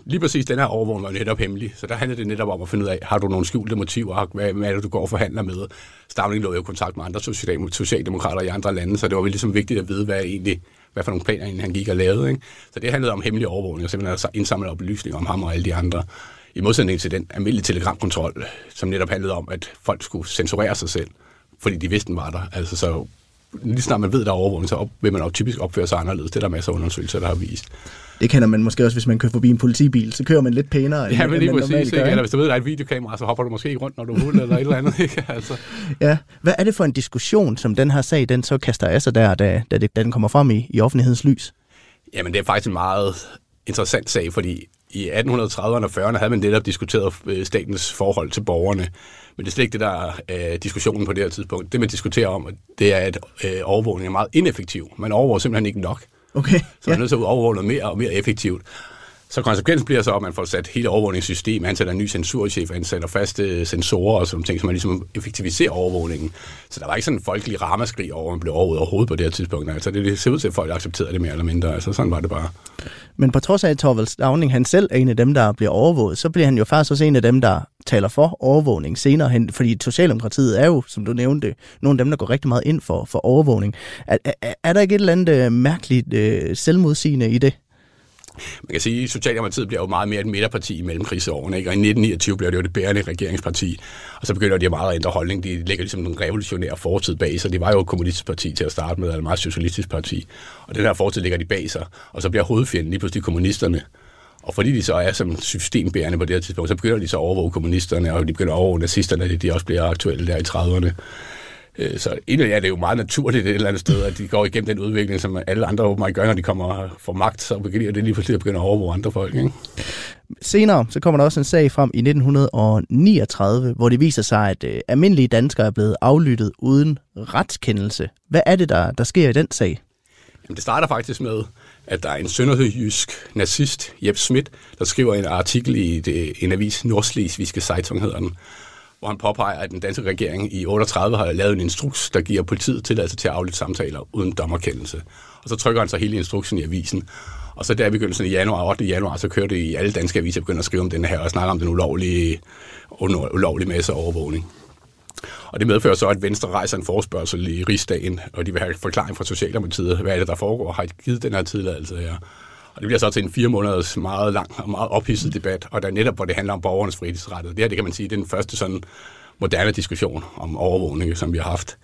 Lige præcis, den her overvågning var netop hemmelig, så der handlede det netop om at finde ud af, har du nogle skjulte motiver, hvad, hvad er det, du går og forhandler med? Stavning lå jo i kontakt med andre socialdemokrater i andre lande, så det var ligesom vigtigt at vide, hvad, egentlig, hvad for nogle planer han gik og lavede. Ikke? Så det handlede om hemmelig overvågning, og simpelthen at indsamle oplysninger om ham og alle de andre. I modsætning til den almindelige telegramkontrol, som netop handlede om, at folk skulle censurere sig selv, fordi de vidste, den var der. Altså, så lige snart man ved, der er overvågning, så op, vil man jo typisk opføre sig anderledes. Det er der masser af undersøgelser, der har vist. Det kender man måske også, hvis man kører forbi en politibil. Så kører man lidt pænere, ja, men lige præcis, ikke? Gør? Eller hvis du ved, der er et videokamera, så hopper du måske ikke rundt, når du er eller et eller andet. Ikke? Altså. Ja. Hvad er det for en diskussion, som den her sag, den så kaster af sig der, da, da, det, da den kommer frem i, i offentlighedens lys? Jamen, det er faktisk en meget interessant sag, fordi i 1830'erne og 40'erne havde man netop diskuteret øh, statens forhold til borgerne. Men det er slet ikke det, der er øh, diskussionen på det her tidspunkt. Det, man diskuterer om, det er, at øh, overvågning er meget ineffektiv. Man overvåger simpelthen ikke nok. Okay. Så man er nødt til at overvåge noget mere og mere effektivt. Så konsekvensen bliver så, at man får sat hele overvågningssystemet, ansætter en ny censurchef, ansætter faste øh, sensorer og sådan ting, så man ligesom effektiviserer overvågningen. Så der var ikke sådan en folkelig ramaskrig over, at man blev overvåget overhovedet på det her tidspunkt. Altså det, det ser ud til, at folk accepterede det mere eller mindre. Altså sådan var det bare. Men på trods af, at Torvald Stavning han selv er en af dem, der bliver overvåget, så bliver han jo faktisk også en af dem, der taler for overvågning senere hen. Fordi Socialdemokratiet er jo, som du nævnte, nogle af dem, der går rigtig meget ind for, for overvågning. Er, er, er der ikke et eller andet øh, mærkeligt øh, selvmodsigende i det? Man kan sige, at Socialdemokratiet bliver jo meget mere et midterparti i mellemkrigsårene, ikke? og i 1929 blev det jo det bærende regeringsparti, og så begynder de meget at ændre holdning. De lægger ligesom en revolutionær fortid bag sig. Det var jo et kommunistisk parti til at starte med, eller et meget socialistisk parti, og den her fortid ligger de bag sig, og så bliver hovedfjenden lige pludselig kommunisterne. Og fordi de så er som systembærende på det her tidspunkt, så begynder de så at overvåge kommunisterne, og de begynder at overvåge nazisterne, de også bliver aktuelle der i 30'erne. Øh, så egentlig er det jo meget naturligt et eller andet sted, at de går igennem den udvikling, som alle andre åbenbart gør, når de kommer for magt, så begynder det lige pludselig at begynde at overvåge andre folk. Ikke? Senere så kommer der også en sag frem i 1939, hvor det viser sig, at øh, almindelige danskere er blevet aflyttet uden retskendelse. Hvad er det, der, der sker i den sag? Jamen, det starter faktisk med, at der er en sønderjysk nazist, Jeppe Schmidt, der skriver en artikel i det, en avis, Nordslesvigske Zeitung hedder den, hvor han påpeger, at den danske regering i 38 har lavet en instruks, der giver politiet tilladelse til at aflytte samtaler uden dommerkendelse. Og så trykker han så hele instruksen i avisen. Og så der i begyndelsen i januar, 8. januar, så kører det i alle danske aviser begynder at skrive om den her og snakke om den ulovlige, ulovlige masse overvågning. Og det medfører så, at Venstre rejser en forespørgsel i rigsdagen, og de vil have forklaring fra Socialdemokratiet. Hvad er det, der foregår? Har I givet den her tilladelse her? Og det bliver så til en fire måneders meget lang og meget ophidset debat, og der netop, hvor det handler om borgernes frihedsrettet. Det her, det kan man sige, det er den første sådan moderne diskussion om overvågning, som vi har haft.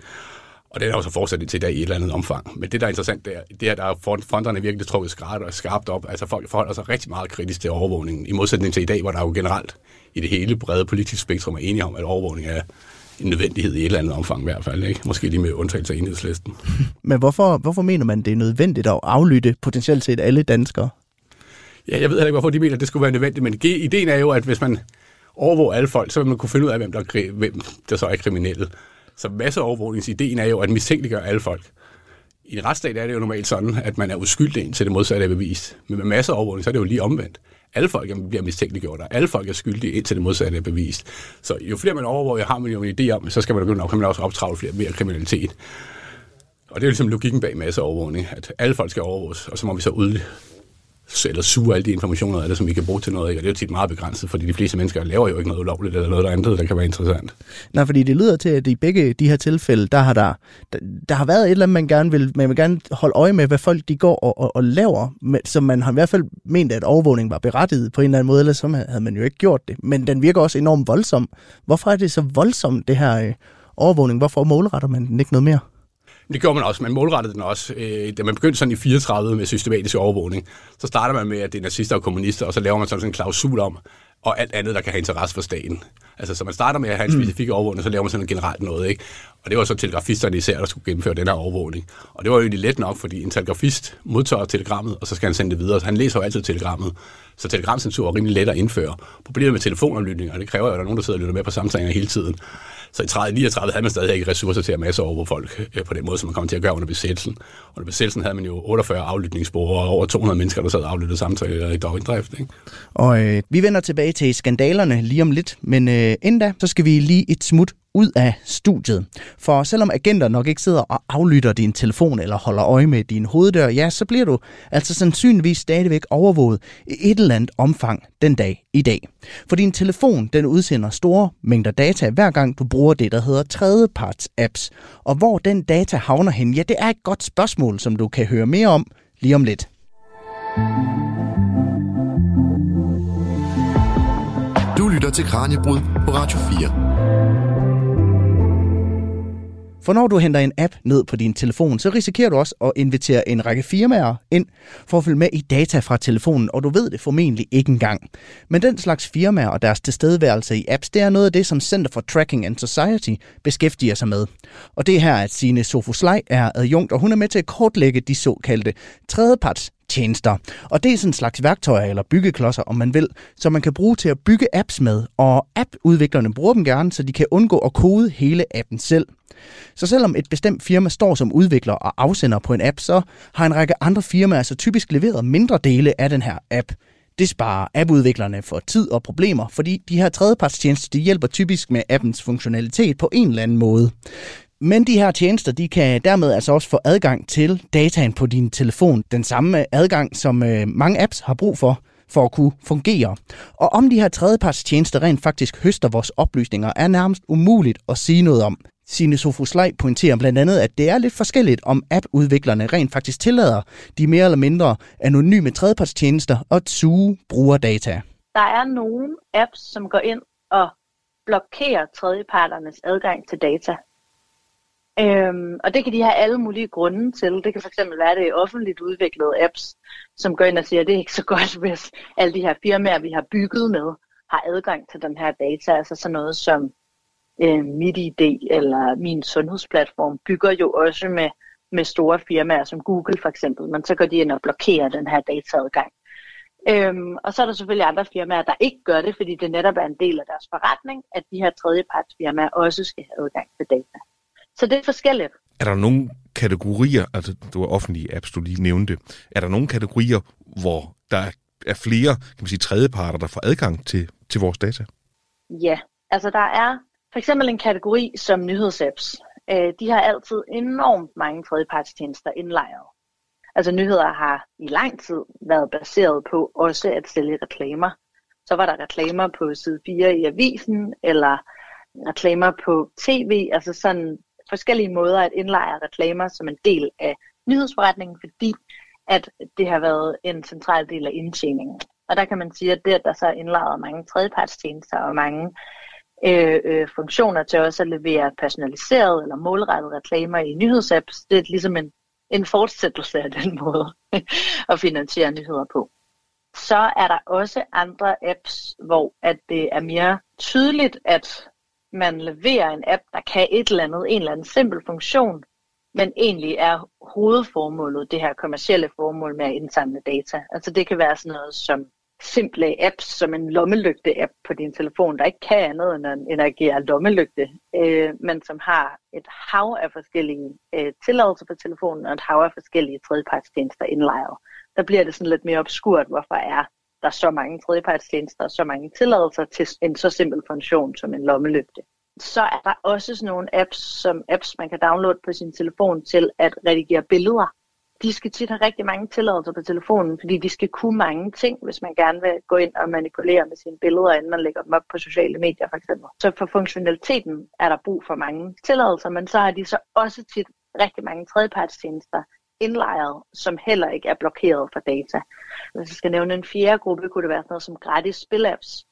Og det er også fortsat til i dag i et eller andet omfang. Men det, der er interessant, det er, det er at der er fronterne virkelig trukket skarpt og skarpt op. Altså folk forholder sig rigtig meget kritisk til overvågningen, i modsætning til i dag, hvor der jo generelt i det hele brede politiske spektrum er enige om, at overvågning er en nødvendighed i et eller andet omfang i hvert fald. Ikke? Måske lige med undtagelse af enhedslisten. Men hvorfor, hvorfor mener man, det er nødvendigt at aflytte potentielt set alle danskere? Ja, jeg ved heller ikke, hvorfor de mener, at det skulle være nødvendigt, men ideen er jo, at hvis man overvåger alle folk, så vil man kunne finde ud af, hvem der, hvem der så er kriminelle. Så masseovervågningsideen er jo at mistænkeliggøre alle folk. I en retsstat er det jo normalt sådan, at man er uskyldig indtil det modsatte er bevist. Men med masseovervågning, så er det jo lige omvendt. Alle folk bliver mistænkeliggjort, og alle folk er skyldige indtil det modsatte er bevist. Så jo flere man overvåger, har man jo en idé om, så skal man begynde, kan man også optravle flere mere kriminalitet. Og det er jo ligesom logikken bag masseovervågning, at alle folk skal overvåges, og så må vi så ud, eller suge alle de informationer af det, som vi kan bruge til noget. Ikke? Og det er jo tit meget begrænset, fordi de fleste mennesker laver jo ikke noget ulovligt eller noget der andet, der kan være interessant. Nej, fordi det lyder til, at i begge de her tilfælde, der har der, der, der har været et eller andet, man gerne vil, man vil gerne holde øje med, hvad folk de går og, og, og laver, med, som man har i hvert fald ment, at overvågning var berettiget på en eller anden måde, eller så havde man jo ikke gjort det. Men den virker også enormt voldsom. Hvorfor er det så voldsomt, det her øh, overvågning? Hvorfor målretter man den ikke noget mere? Det gjorde man også. Man målrettede den også. Øh, da man begyndte sådan i 34 med systematisk overvågning, så starter man med, at det er nazister og kommunister, og så laver man sådan en klausul om, og alt andet, der kan have interesse for staten. Altså, så man starter med at have en mm. specifik overvågning, så laver man sådan en generelt noget, ikke? Og det var så telegrafisterne især, der skulle gennemføre den her overvågning. Og det var jo egentlig let nok, fordi en telegrafist modtager telegrammet, og så skal han sende det videre. Så han læser jo altid telegrammet. Så telegramcensur er rimelig let at indføre. Problemet med telefonaflytning, og det kræver jo, at der er nogen, der sidder og lytter med på samtaler hele tiden. Så i 30, 39 havde man stadig ikke ressourcer til at masse over folk øh, på den måde, som man kom til at gøre under besættelsen. Under besættelsen havde man jo 48 aflytningsspor og over 200 mennesker, der sad og aflyttede samtaler i døgndrift. Ikke? Og øh, vi vender tilbage til skandalerne lige om lidt, men øh, inden da, så skal vi lige et smut ud af studiet. For selvom agenter nok ikke sidder og aflytter din telefon eller holder øje med din hoveddør, ja, så bliver du altså sandsynligvis stadigvæk overvåget i et eller andet omfang den dag i dag. For din telefon, den udsender store mængder data, hver gang du bruger det, der hedder tredjeparts apps. Og hvor den data havner hen, ja, det er et godt spørgsmål, som du kan høre mere om lige om lidt. Du lytter til Kranjebrud på Radio 4. For når du henter en app ned på din telefon, så risikerer du også at invitere en række firmaer ind for at følge med i data fra telefonen, og du ved det formentlig ikke engang. Men den slags firmaer og deres tilstedeværelse i apps, det er noget af det, som Center for Tracking and Society beskæftiger sig med. Og det er her, at Signe Sofoslej er adjunkt, og hun er med til at kortlægge de såkaldte tredjeparts tjenester. Og det er sådan en slags værktøjer eller byggeklodser, om man vil, som man kan bruge til at bygge apps med. Og appudviklerne bruger dem gerne, så de kan undgå at kode hele appen selv. Så selvom et bestemt firma står som udvikler og afsender på en app, så har en række andre firmaer så typisk leveret mindre dele af den her app. Det sparer appudviklerne for tid og problemer, fordi de her tredjepartstjenester de hjælper typisk med appens funktionalitet på en eller anden måde. Men de her tjenester, de kan dermed altså også få adgang til dataen på din telefon. Den samme adgang, som øh, mange apps har brug for for at kunne fungere. Og om de her tredjepartstjenester rent faktisk høster vores oplysninger, er nærmest umuligt at sige noget om. Sine Sofoslej pointerer blandt andet, at det er lidt forskelligt, om appudviklerne rent faktisk tillader de mere eller mindre anonyme tredjepartstjenester at suge brugerdata. Der er nogle apps, som går ind og blokerer tredjeparternes adgang til data. Øhm, og det kan de have alle mulige grunde til. Det kan fx være, at det er offentligt udviklede apps, som går ind og siger, at det er ikke så godt, hvis alle de her firmaer, vi har bygget med, har adgang til den her data. Altså sådan noget som øh, MitID eller min sundhedsplatform bygger jo også med, med store firmaer som Google for eksempel, men så går de ind og blokerer den her dataadgang. Øhm, og så er der selvfølgelig andre firmaer, der ikke gør det, fordi det netop er en del af deres forretning, at de her tredjepartsfirmaer også skal have adgang til data. Så det er forskelligt. Er der nogle kategorier, altså du er offentlige apps, du lige nævnte, er der nogle kategorier, hvor der er flere kan man sige, tredjeparter, der får adgang til, til vores data? Ja, altså der er for eksempel en kategori som nyhedsapps. Øh, de har altid enormt mange tredjepartstjenester indlejret. Altså nyheder har i lang tid været baseret på også at sælge reklamer. Så var der reklamer på side 4 i avisen, eller reklamer på tv, altså sådan forskellige måder at indlejre reklamer som en del af nyhedsforretningen, fordi at det har været en central del af indtjeningen. Og der kan man sige, at det, at der så er indlejret mange tredjepartstjenester og mange øh, øh, funktioner til også at levere personaliseret eller målrettet reklamer i nyhedsapps, det er ligesom en, en fortsættelse af den måde at finansiere nyheder på. Så er der også andre apps, hvor at det er mere tydeligt, at man leverer en app, der kan et eller andet, en eller anden simpel funktion, men egentlig er hovedformålet det her kommercielle formål med at indsamle data. Altså det kan være sådan noget som simple apps, som en lommelygte-app på din telefon, der ikke kan andet end at, agere lommelygte, øh, men som har et hav af forskellige øh, tilladelser på telefonen og et hav af forskellige tredjepartstjenester indlejret. Der bliver det sådan lidt mere obskurt, hvorfor er der så mange tredjepartstjenester og så mange tilladelser til en så simpel funktion som en lommelygte. Så er der også sådan nogle apps, som apps, man kan downloade på sin telefon til at redigere billeder. De skal tit have rigtig mange tilladelser på telefonen, fordi de skal kunne mange ting, hvis man gerne vil gå ind og manipulere med sine billeder, inden man lægger dem op på sociale medier for eksempel. Så for funktionaliteten er der brug for mange tilladelser, men så har de så også tit rigtig mange tredjepartstjenester, indlejret, som heller ikke er blokeret for data. Hvis jeg skal nævne en fjerde gruppe, kunne det være sådan noget som gratis spilapps,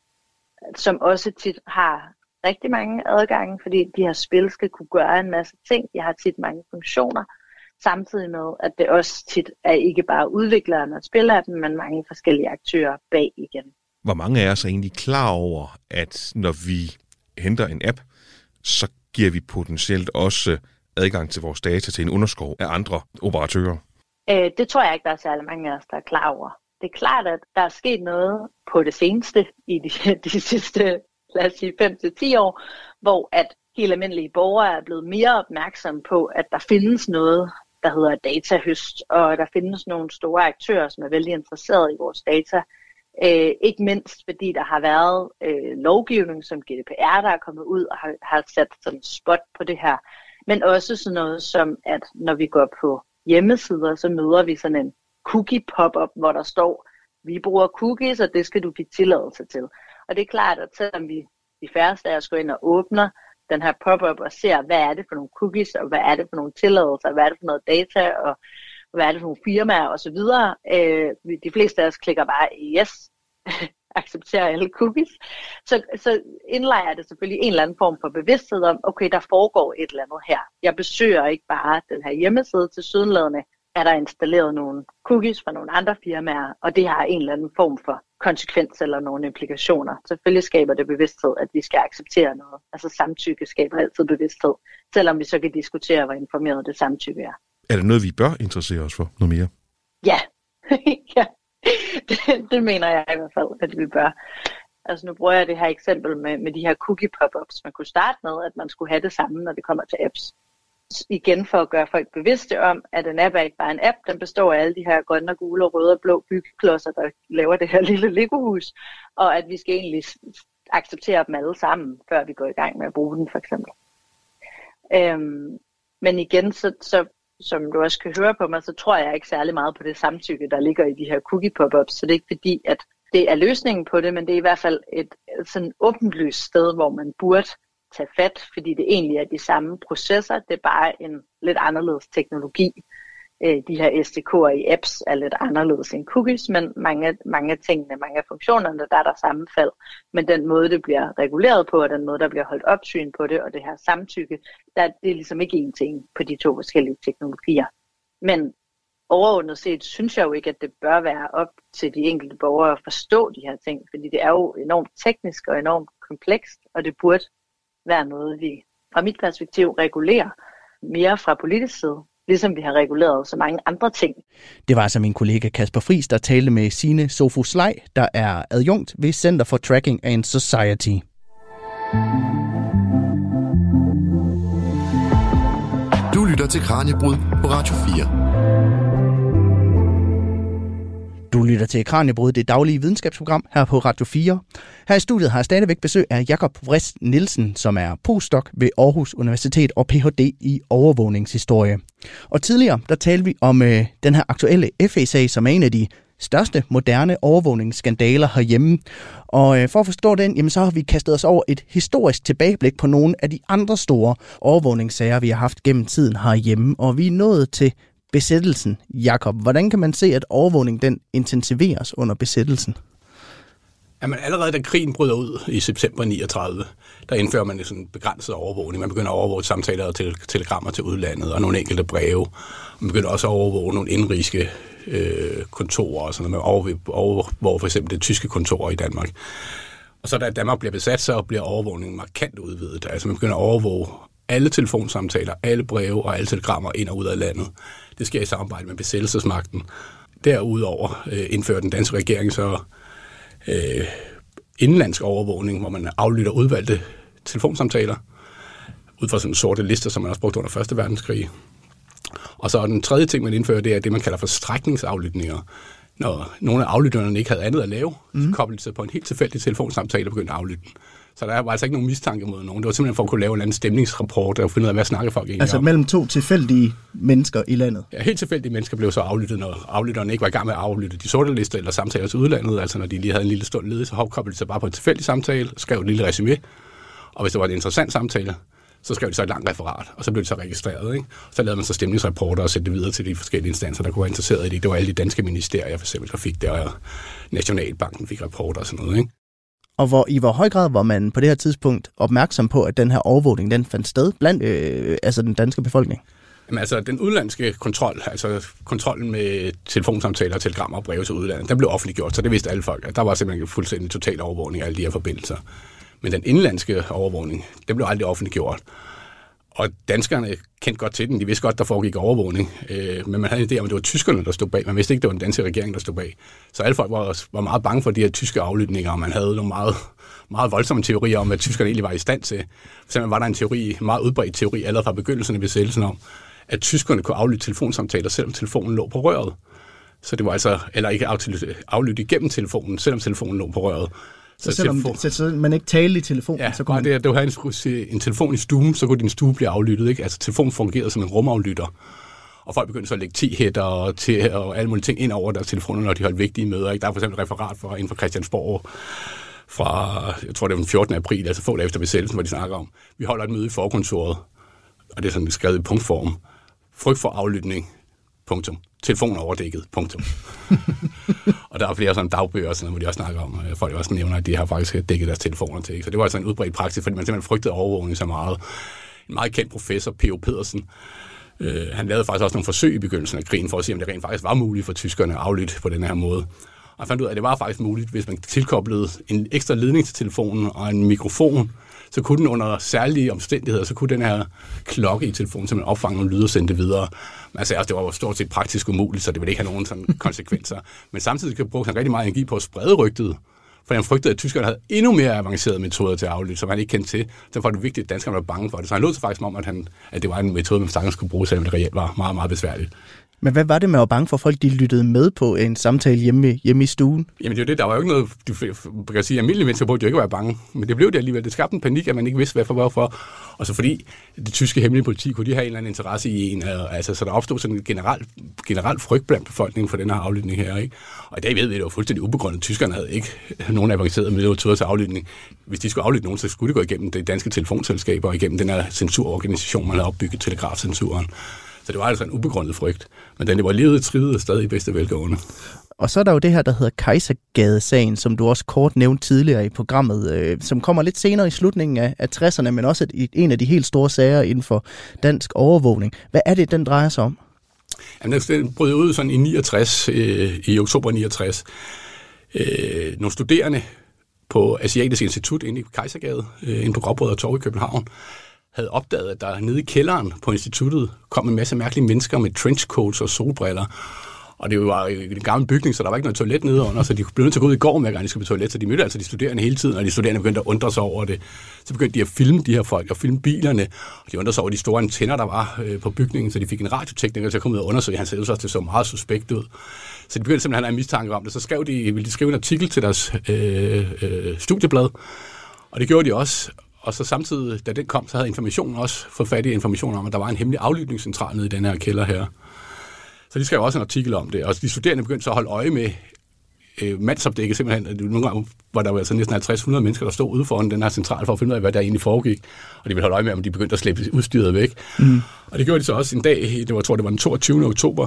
som også tit har rigtig mange adgange, fordi de her spil skal kunne gøre en masse ting. De har tit mange funktioner, samtidig med, at det også tit er ikke bare udvikleren af spilappen, men mange forskellige aktører bag igen. Hvor mange af os er egentlig klar over, at når vi henter en app, så giver vi potentielt også adgang til vores data til en underskov af andre operatører? Øh, det tror jeg ikke, der er særlig mange af os, der er klar over. Det er klart, at der er sket noget på det seneste i de, de sidste, lad os sige, 5-10 år, hvor at helt almindelige borgere er blevet mere opmærksomme på, at der findes noget, der hedder datahøst, og der findes nogle store aktører, som er vældig interesserede i vores data. Øh, ikke mindst fordi der har været øh, lovgivning som GDPR, der er kommet ud og har, har sat sådan spot på det her. Men også sådan noget som, at når vi går på hjemmesider, så møder vi sådan en cookie pop-up, hvor der står, vi bruger cookies, og det skal du give tilladelse til. Og det er klart, at selvom vi de færreste af os går ind og åbner den her pop-up og ser, hvad er det for nogle cookies, og hvad er det for nogle tilladelser, hvad er det for noget data, og hvad er det for nogle firmaer osv. Øh, de fleste af os klikker bare yes, accepterer alle cookies. Så, så indlejer det selvfølgelig en eller anden form for bevidsthed om, okay, der foregår et eller andet her. Jeg besøger ikke bare den her hjemmeside til sydenladende, er der installeret nogle cookies fra nogle andre firmaer, og det har en eller anden form for konsekvens eller nogle implikationer. Selvfølgelig skaber det bevidsthed, at vi skal acceptere noget. Altså samtykke skaber altid bevidsthed, selvom vi så kan diskutere, hvor informeret det samtykke er. Er det noget, vi bør interessere os for noget mere? Ja, ja. Det, det mener jeg i hvert fald, at vi bør. Altså nu bruger jeg det her eksempel med, med de her cookie pop-ups. Man kunne starte med, at man skulle have det samme, når det kommer til apps igen for at gøre folk bevidste om, at en app er ikke bare en app, den består af alle de her grønne, gule, røde og blå byggeklodser, der laver det her lille legohus. og at vi skal egentlig acceptere dem alle sammen, før vi går i gang med at bruge den for eksempel. Øhm, men igen, så, så, som du også kan høre på mig, så tror jeg ikke særlig meget på det samtykke, der ligger i de her cookie pop-ups, så det er ikke fordi, at det er løsningen på det, men det er i hvert fald et sådan åbenlyst sted, hvor man burde tage fat, fordi det egentlig er de samme processer, det er bare en lidt anderledes teknologi. Øh, de her SDK'er i apps er lidt anderledes end cookies, men mange, mange af tingene, mange af funktionerne, der er der sammenfald. Men den måde, det bliver reguleret på, og den måde, der bliver holdt opsyn på det, og det her samtykke, der, det er ligesom ikke en ting på de to forskellige teknologier. Men overordnet set synes jeg jo ikke, at det bør være op til de enkelte borgere at forstå de her ting, fordi det er jo enormt teknisk og enormt komplekst, og det burde være noget, vi fra mit perspektiv regulerer mere fra politisk side, ligesom vi har reguleret så mange andre ting. Det var altså min kollega Kasper Friis, der talte med Sine Sofus Lej, der er adjunkt ved Center for Tracking and Society. Du lytter til Kranjebrud på Radio 4. Du lytter til Kranjebrud, det daglige videnskabsprogram her på Radio 4. Her i studiet har jeg stadigvæk besøg af Jakob Vrist Nielsen, som er postdoc ved Aarhus Universitet og Ph.D. i overvågningshistorie. Og tidligere, der talte vi om øh, den her aktuelle FE-sag, som er en af de største moderne overvågningsskandaler herhjemme. Og øh, for at forstå den, jamen, så har vi kastet os over et historisk tilbageblik på nogle af de andre store overvågningssager, vi har haft gennem tiden herhjemme. Og vi er nået til besættelsen, Jakob. Hvordan kan man se, at overvågning den intensiveres under besættelsen? Jamen allerede da krigen bryder ud i september 39, der indfører man en sådan begrænset overvågning. Man begynder at overvåge samtaler og telegrammer til udlandet og nogle enkelte breve. Man begynder også at overvåge nogle indriske øh, kontorer og sådan noget. Man overvåger for eksempel det tyske kontor i Danmark. Og så da Danmark bliver besat, så bliver overvågningen markant udvidet. Altså man begynder at overvåge alle telefonsamtaler, alle breve og alle telegrammer ind og ud af landet. Det sker i samarbejde med besættelsesmagten. Derudover øh, indfører den danske regering så øh, indlandsk overvågning, hvor man aflytter udvalgte telefonsamtaler, ud fra sådan sorte lister, som man også brugte under 1. verdenskrig. Og så den tredje ting, man indfører, det er det, man kalder for strækningsaflytninger. Når nogle af aflytterne ikke havde andet at lave, mm. så koblede de sig på en helt tilfældig telefonsamtale og begyndte at aflytte den. Så der var altså ikke nogen mistanke mod nogen. Det var simpelthen for at kunne lave en anden stemningsrapport og finde ud af, hvad snakker folk egentlig Altså om. mellem to tilfældige mennesker i landet? Ja, helt tilfældige mennesker blev så aflyttet, når aflytterne ikke var i gang med at aflytte de sorte lister eller samtaler til udlandet. Altså når de lige havde en lille stund ledet, så koblede de sig bare på en tilfældig samtale, skrev et lille resume. Og hvis det var en interessant samtale, så skrev de så et langt referat, og så blev det så registreret. Ikke? Så lavede man så stemningsrapporter og sendte det videre til de forskellige instanser, der kunne være interesseret i det. Det var alle de danske ministerier, for eksempel, der fik det, og Nationalbanken fik rapporter og sådan noget. Ikke? Og hvor, i hvor høj grad var man på det her tidspunkt opmærksom på, at den her overvågning den fandt sted blandt øh, altså den danske befolkning? Jamen altså, den udlandske kontrol, altså kontrollen med telefonsamtaler, telegrammer og breve til udlandet, den blev offentliggjort, så det vidste alle folk, at der var simpelthen fuldstændig total overvågning af alle de her forbindelser. Men den indlandske overvågning, den blev aldrig offentliggjort og danskerne kendte godt til den. De vidste godt, der foregik overvågning. Øh, men man havde en idé om, at det var tyskerne, der stod bag. Man vidste ikke, det var den danske regering, der stod bag. Så alle folk var, var meget bange for de her tyske aflytninger, og man havde nogle meget, meget voldsomme teorier om, hvad tyskerne egentlig var i stand til. For var der en teori, en meget udbredt teori, allerede fra begyndelsen af besættelsen om, at tyskerne kunne aflytte telefonsamtaler, selvom telefonen lå på røret. Så det var altså, eller ikke aflytte, aflytte igennem telefonen, selvom telefonen lå på røret. Så, selvom telefon... så, så man ikke talte i telefonen, ja, så kunne man... det, det var en, en telefon i stuen, så kunne din stue blive aflyttet. Ikke? Altså telefonen fungerede som en rumaflytter. Og folk begyndte så at lægge 10 hætter og, til, og alle mulige ting ind over deres telefoner, når de holdt vigtige møder. Ikke? Der er for eksempel et referat fra, inden for Christiansborg fra, jeg tror det var den 14. april, altså få dage efter besættelsen, hvor de snakker om, vi holder et møde i forkontoret, og det er sådan skrevet i punktform. Frygt for aflytning, punktum. Telefon overdækket, punktum. og der er flere sådan dagbøger, sådan, hvor de også snakker om, øh, folk også nævner, at de har faktisk dækket deres telefoner til. Ikke? Så det var altså en udbredt praksis, fordi man simpelthen frygtede overvågning så meget. En meget kendt professor, P.O. Pedersen, øh, han lavede faktisk også nogle forsøg i begyndelsen af krigen, for at se, om det rent faktisk var muligt for tyskerne at aflytte på den her måde. Og jeg fandt ud af, at det var faktisk muligt, hvis man tilkoblede en ekstra ledning til telefonen og en mikrofon, så kunne den under særlige omstændigheder, så kunne den her klokke i telefonen simpelthen opfange nogle lyde og sende det videre. Sagde også, det var stort set praktisk umuligt, så det ville ikke have nogen sådan konsekvenser. Men samtidig kan bruge han rigtig meget energi på at sprede rygtet, for han frygtede, at tyskerne havde endnu mere avancerede metoder til at aflytte, som han ikke kendte til. Derfor var det vigtigt, at danskerne var bange for det. Så han lød sig faktisk om, at, han, at det var en metode, man sagtens kunne bruge, selvom det reelt var meget, meget besværligt. Men hvad var det med at være bange for, folk de lyttede med på en samtale hjemme, hjemme i stuen? Jamen det er jo det, der var jo ikke noget, du kan sige, almindelige mennesker burde jo ikke være bange. Men det blev det alligevel. Det skabte en panik, at man ikke vidste, hvad for hvorfor. Og så fordi det tyske hemmelige politi kunne de have en eller anden interesse i en. Øh, altså, så der opstod sådan en generel, generel frygt blandt befolkningen for den her aflytning her. Ikke? Og i dag ved vi, at det var fuldstændig ubegrundet. Tyskerne havde ikke nogen avancerede metoder til aflytning. Hvis de skulle aflytte nogen, så skulle det gå igennem det danske telefonselskaber og igennem den her censurorganisation, man havde opbygget telegrafcensuren. Så det var altså en ubegrundet frygt. Men den var levet trivet stadig i bedste velgående. Og så er der jo det her, der hedder Kejsergade-sagen, som du også kort nævnte tidligere i programmet, øh, som kommer lidt senere i slutningen af, af 60'erne, men også et, en af de helt store sager inden for dansk overvågning. Hvad er det, den drejer sig om? Jamen, den brød ud sådan i 69, øh, i oktober 69. Øh, nogle studerende på Asiatisk Institut inde i Kejsergade, øh, inde på Gråbrød og Torv i København, havde opdaget, at der nede i kælderen på instituttet kom en masse mærkelige mennesker med trenchcoats og solbriller. Og det var en gammel bygning, så der var ikke noget toilet nede under, så de blev nødt til at gå ud i går, med, at de skulle på toilet, så de mødte altså de studerende hele tiden, og de studerende begyndte at undre sig over det. Så begyndte de at filme de her folk, og filme bilerne, og de undrede sig over de store antenner, der var øh, på bygningen, så de fik en radiotekniker til at komme ud og undersøge hans så det så meget suspekt ud. Så de begyndte simpelthen at have en mistanke om det. Så skrev de, ville de skrive en artikel til deres øh, øh, studieblad, og det gjorde de også. Og så samtidig, da den kom, så havde informationen også fået fat i information om, at der var en hemmelig aflytningscentral nede i den her kælder her. Så de skrev også en artikel om det, og de studerende begyndte så at holde øje med øh, mandsopdækket simpelthen. Nogle gange var der jo altså næsten 50-100 mennesker, der stod ude foran den her central for at finde ud af, hvad der egentlig foregik. Og de ville holde øje med, om de begyndte at slæbe udstyret væk. Mm. Og det gjorde de så også en dag, det var, jeg tror, det var den 22. oktober,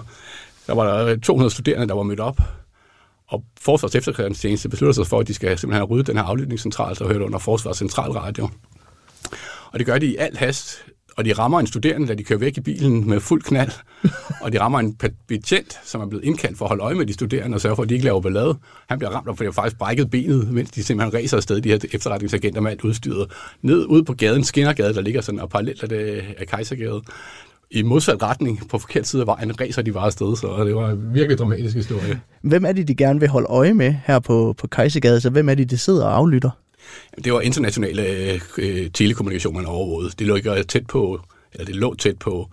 der var der 200 studerende, der var mødt op og Forsvars efterkræftstjeneste beslutter sig for, at de skal simpelthen rydde den her aflytningscentral, der hørte under Forsvars Centralradio. Og det gør de i al hast, og de rammer en studerende, da de kører væk i bilen med fuld knald, og de rammer en betjent, som er blevet indkaldt for at holde øje med de studerende og sørge for, at de ikke laver ballade. Han bliver ramt, fordi de har faktisk brækket benet, mens de simpelthen racer afsted, de her efterretningsagenter med alt udstyret, ned ud på gaden, Skinnergade, der ligger sådan og parallelt af, det, af Kejsergade i modsat retning på forkert side af vejen, racer de bare afsted, så det var en virkelig dramatisk historie. Hvem er det, de gerne vil holde øje med her på, på Kejsergade? Så hvem er det, de sidder og aflytter? Det var internationale øh, øh, telekommunikation, man overvågede. Det lå ikke øh, tæt på, eller det lå tæt på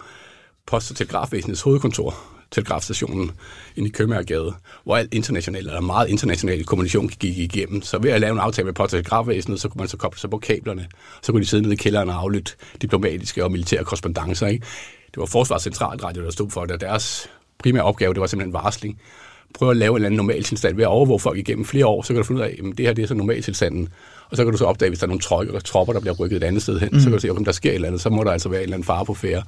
Post- og Telegrafvæsenets hovedkontor, telegrafstationen inde i Købmagergade, hvor alt international, eller meget international kommunikation gik igennem. Så ved at lave en aftale med Post- og Telegrafvæsenet, så kunne man så koble sig på kablerne. Så kunne de sidde nede i kælderen og aflytte diplomatiske og militære korrespondencer. Ikke? Det var Forsvarscentralradio, der stod for det, deres primære opgave, det var simpelthen varsling prøve at lave en eller anden normal tilstand ved at overvåge folk igennem flere år, så kan du finde ud af, at det her det er så normal tilstanden. Og så kan du så opdage, hvis der er nogle tropper, tropper der bliver rykket et andet sted hen, mm. så kan du se, om der sker et eller andet, så må der altså være en eller anden fare på færre.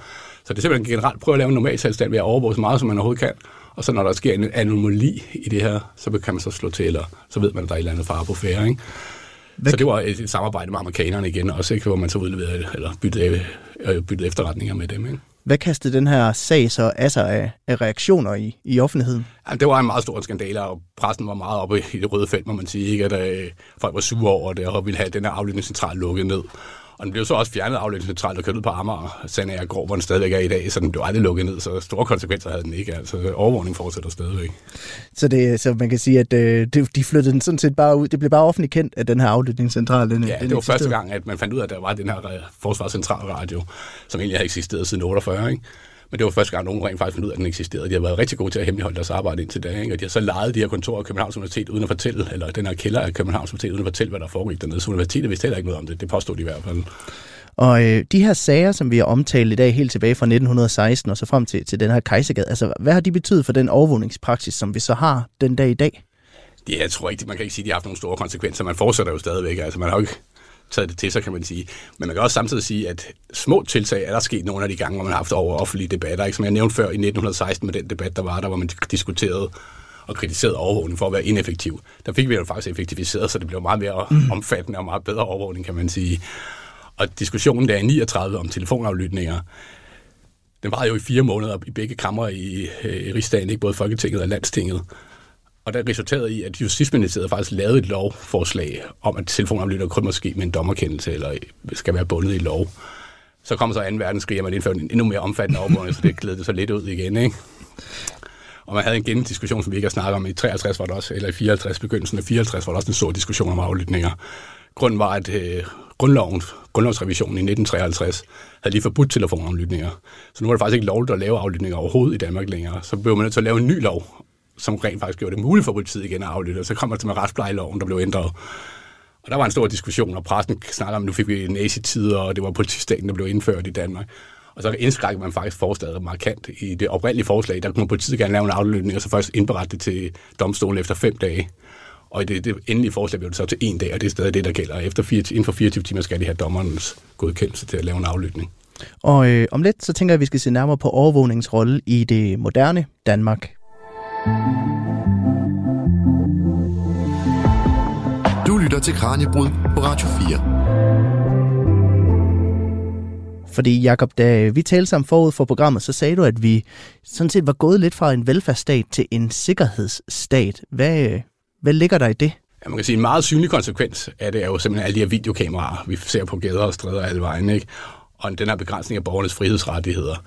Så det er simpelthen generelt prøve at lave en normaltilstand ved at overvåge så meget, som man overhovedet kan. Og så når der sker en anomali i det her, så kan man så slå til, eller så ved man, at der er et eller andet fare på færre. Ikke? Så det var et, et samarbejde med amerikanerne igen, også ikke, hvor man så udleverede eller byttede, øh, byttede efterretninger med dem. Ikke? Hvad kastede den her sag så af sig af, af reaktioner i, i offentligheden? Ja, det var en meget stor skandale, og pressen var meget oppe i det røde felt, må man sige. Ikke? At øh, folk var sure over det, og ville have den her aflytningscentral lukket ned. Og den blev så også fjernet afløbscentralt og kørt ud på Amager, Sandager Grov, hvor den stadigvæk er i dag, så den blev aldrig lukket ned, så store konsekvenser havde den ikke. Altså overvågning fortsætter stadigvæk. Så, det, så man kan sige, at øh, de flyttede den sådan set bare ud. Det blev bare offentligt kendt, at den her aflytningscentral, den Ja, den det var første gang, at man fandt ud af, at der var den her forsvarscentralradio, som egentlig har eksisteret siden 48, ikke? Men det var første gang, nogen rent faktisk fandt ud af, at den eksisterede. De har været rigtig gode til at hemmeligholde deres arbejde indtil da, ikke? og de har så lejet de her kontorer af Københavns Universitet uden at fortælle, eller den her kælder af Københavns Universitet uden at fortælle, hvad der foregik dernede. Så universitetet vidste heller ikke noget om det. Det påstod de i hvert fald. Og øh, de her sager, som vi har omtalt i dag, helt tilbage fra 1916 og så frem til, til den her kejsergade, altså hvad har de betydet for den overvågningspraksis, som vi så har den dag i dag? Det, jeg tror ikke, man kan ikke sige, at de har haft nogle store konsekvenser. Man fortsætter jo stadigvæk. Altså, man har jo ikke taget det til sig, kan man sige. Men man kan også samtidig sige, at små tiltag er der sket nogle af de gange, hvor man har haft over offentlige debatter. Ikke? Som jeg nævnte før i 1916 med den debat, der var der, hvor man diskuterede og kritiserede overvågning for at være ineffektiv. Der fik vi jo faktisk effektiviseret, så det blev meget mere mm. omfattende og meget bedre overvågning, kan man sige. Og diskussionen der i 39 om telefonaflytninger, den var jo i fire måneder i begge kammer i, øh, i Rigsdagen, ikke både Folketinget og Landstinget. Og der resulterede i, at Justitsministeriet faktisk lavede et lovforslag om, at telefonaflytter kun må ske med en dommerkendelse, eller skal være bundet i lov. Så kom så 2. verdenskrig, og man indførte en endnu mere omfattende overvågning, så det glædede det så lidt ud igen. Ikke? Og man havde en gendiskussion, som vi ikke har snakket om. I 53 var det også, eller i 54, begyndelsen af 54, var der også en stor diskussion om aflytninger. Grunden var, at øh, grundloven, grundlovsrevisionen i 1953 havde lige forbudt telefonaflytninger. Så nu var det faktisk ikke lovligt at lave aflytninger overhovedet i Danmark længere. Så blev man nødt til at lave en ny lov, som rent faktisk gjorde det muligt for politiet igen at aflytte. Og så kommer det med retsplejeloven, der blev ændret. Og der var en stor diskussion, og pressen snakker om, at nu fik vi nazi-tider, og det var politistaten, der blev indført i Danmark. Og så indskrænkede man faktisk forslaget markant. I det oprindelige forslag, der kunne politiet gerne lave en aflytning, og så først indberette det til domstolen efter fem dage. Og i det, det endelige forslag blev det så til en dag, og det er stadig det, der gælder. Efter 4, inden for 24 timer skal de have dommerens godkendelse til at lave en aflytning. Og øh, om lidt, så tænker jeg, at vi skal se nærmere på overvågningsrolle i det moderne Danmark. Du lytter til Kranjebrud på Radio 4. Fordi Jakob, da vi talte sammen forud for programmet, så sagde du, at vi sådan set var gået lidt fra en velfærdsstat til en sikkerhedsstat. Hvad, hvad ligger der i det? Ja, man kan sige, en meget synlig konsekvens af det er jo simpelthen alle de her videokameraer, vi ser på gader og stræder alle vejen, ikke? og den her begrænsning af borgernes frihedsrettigheder.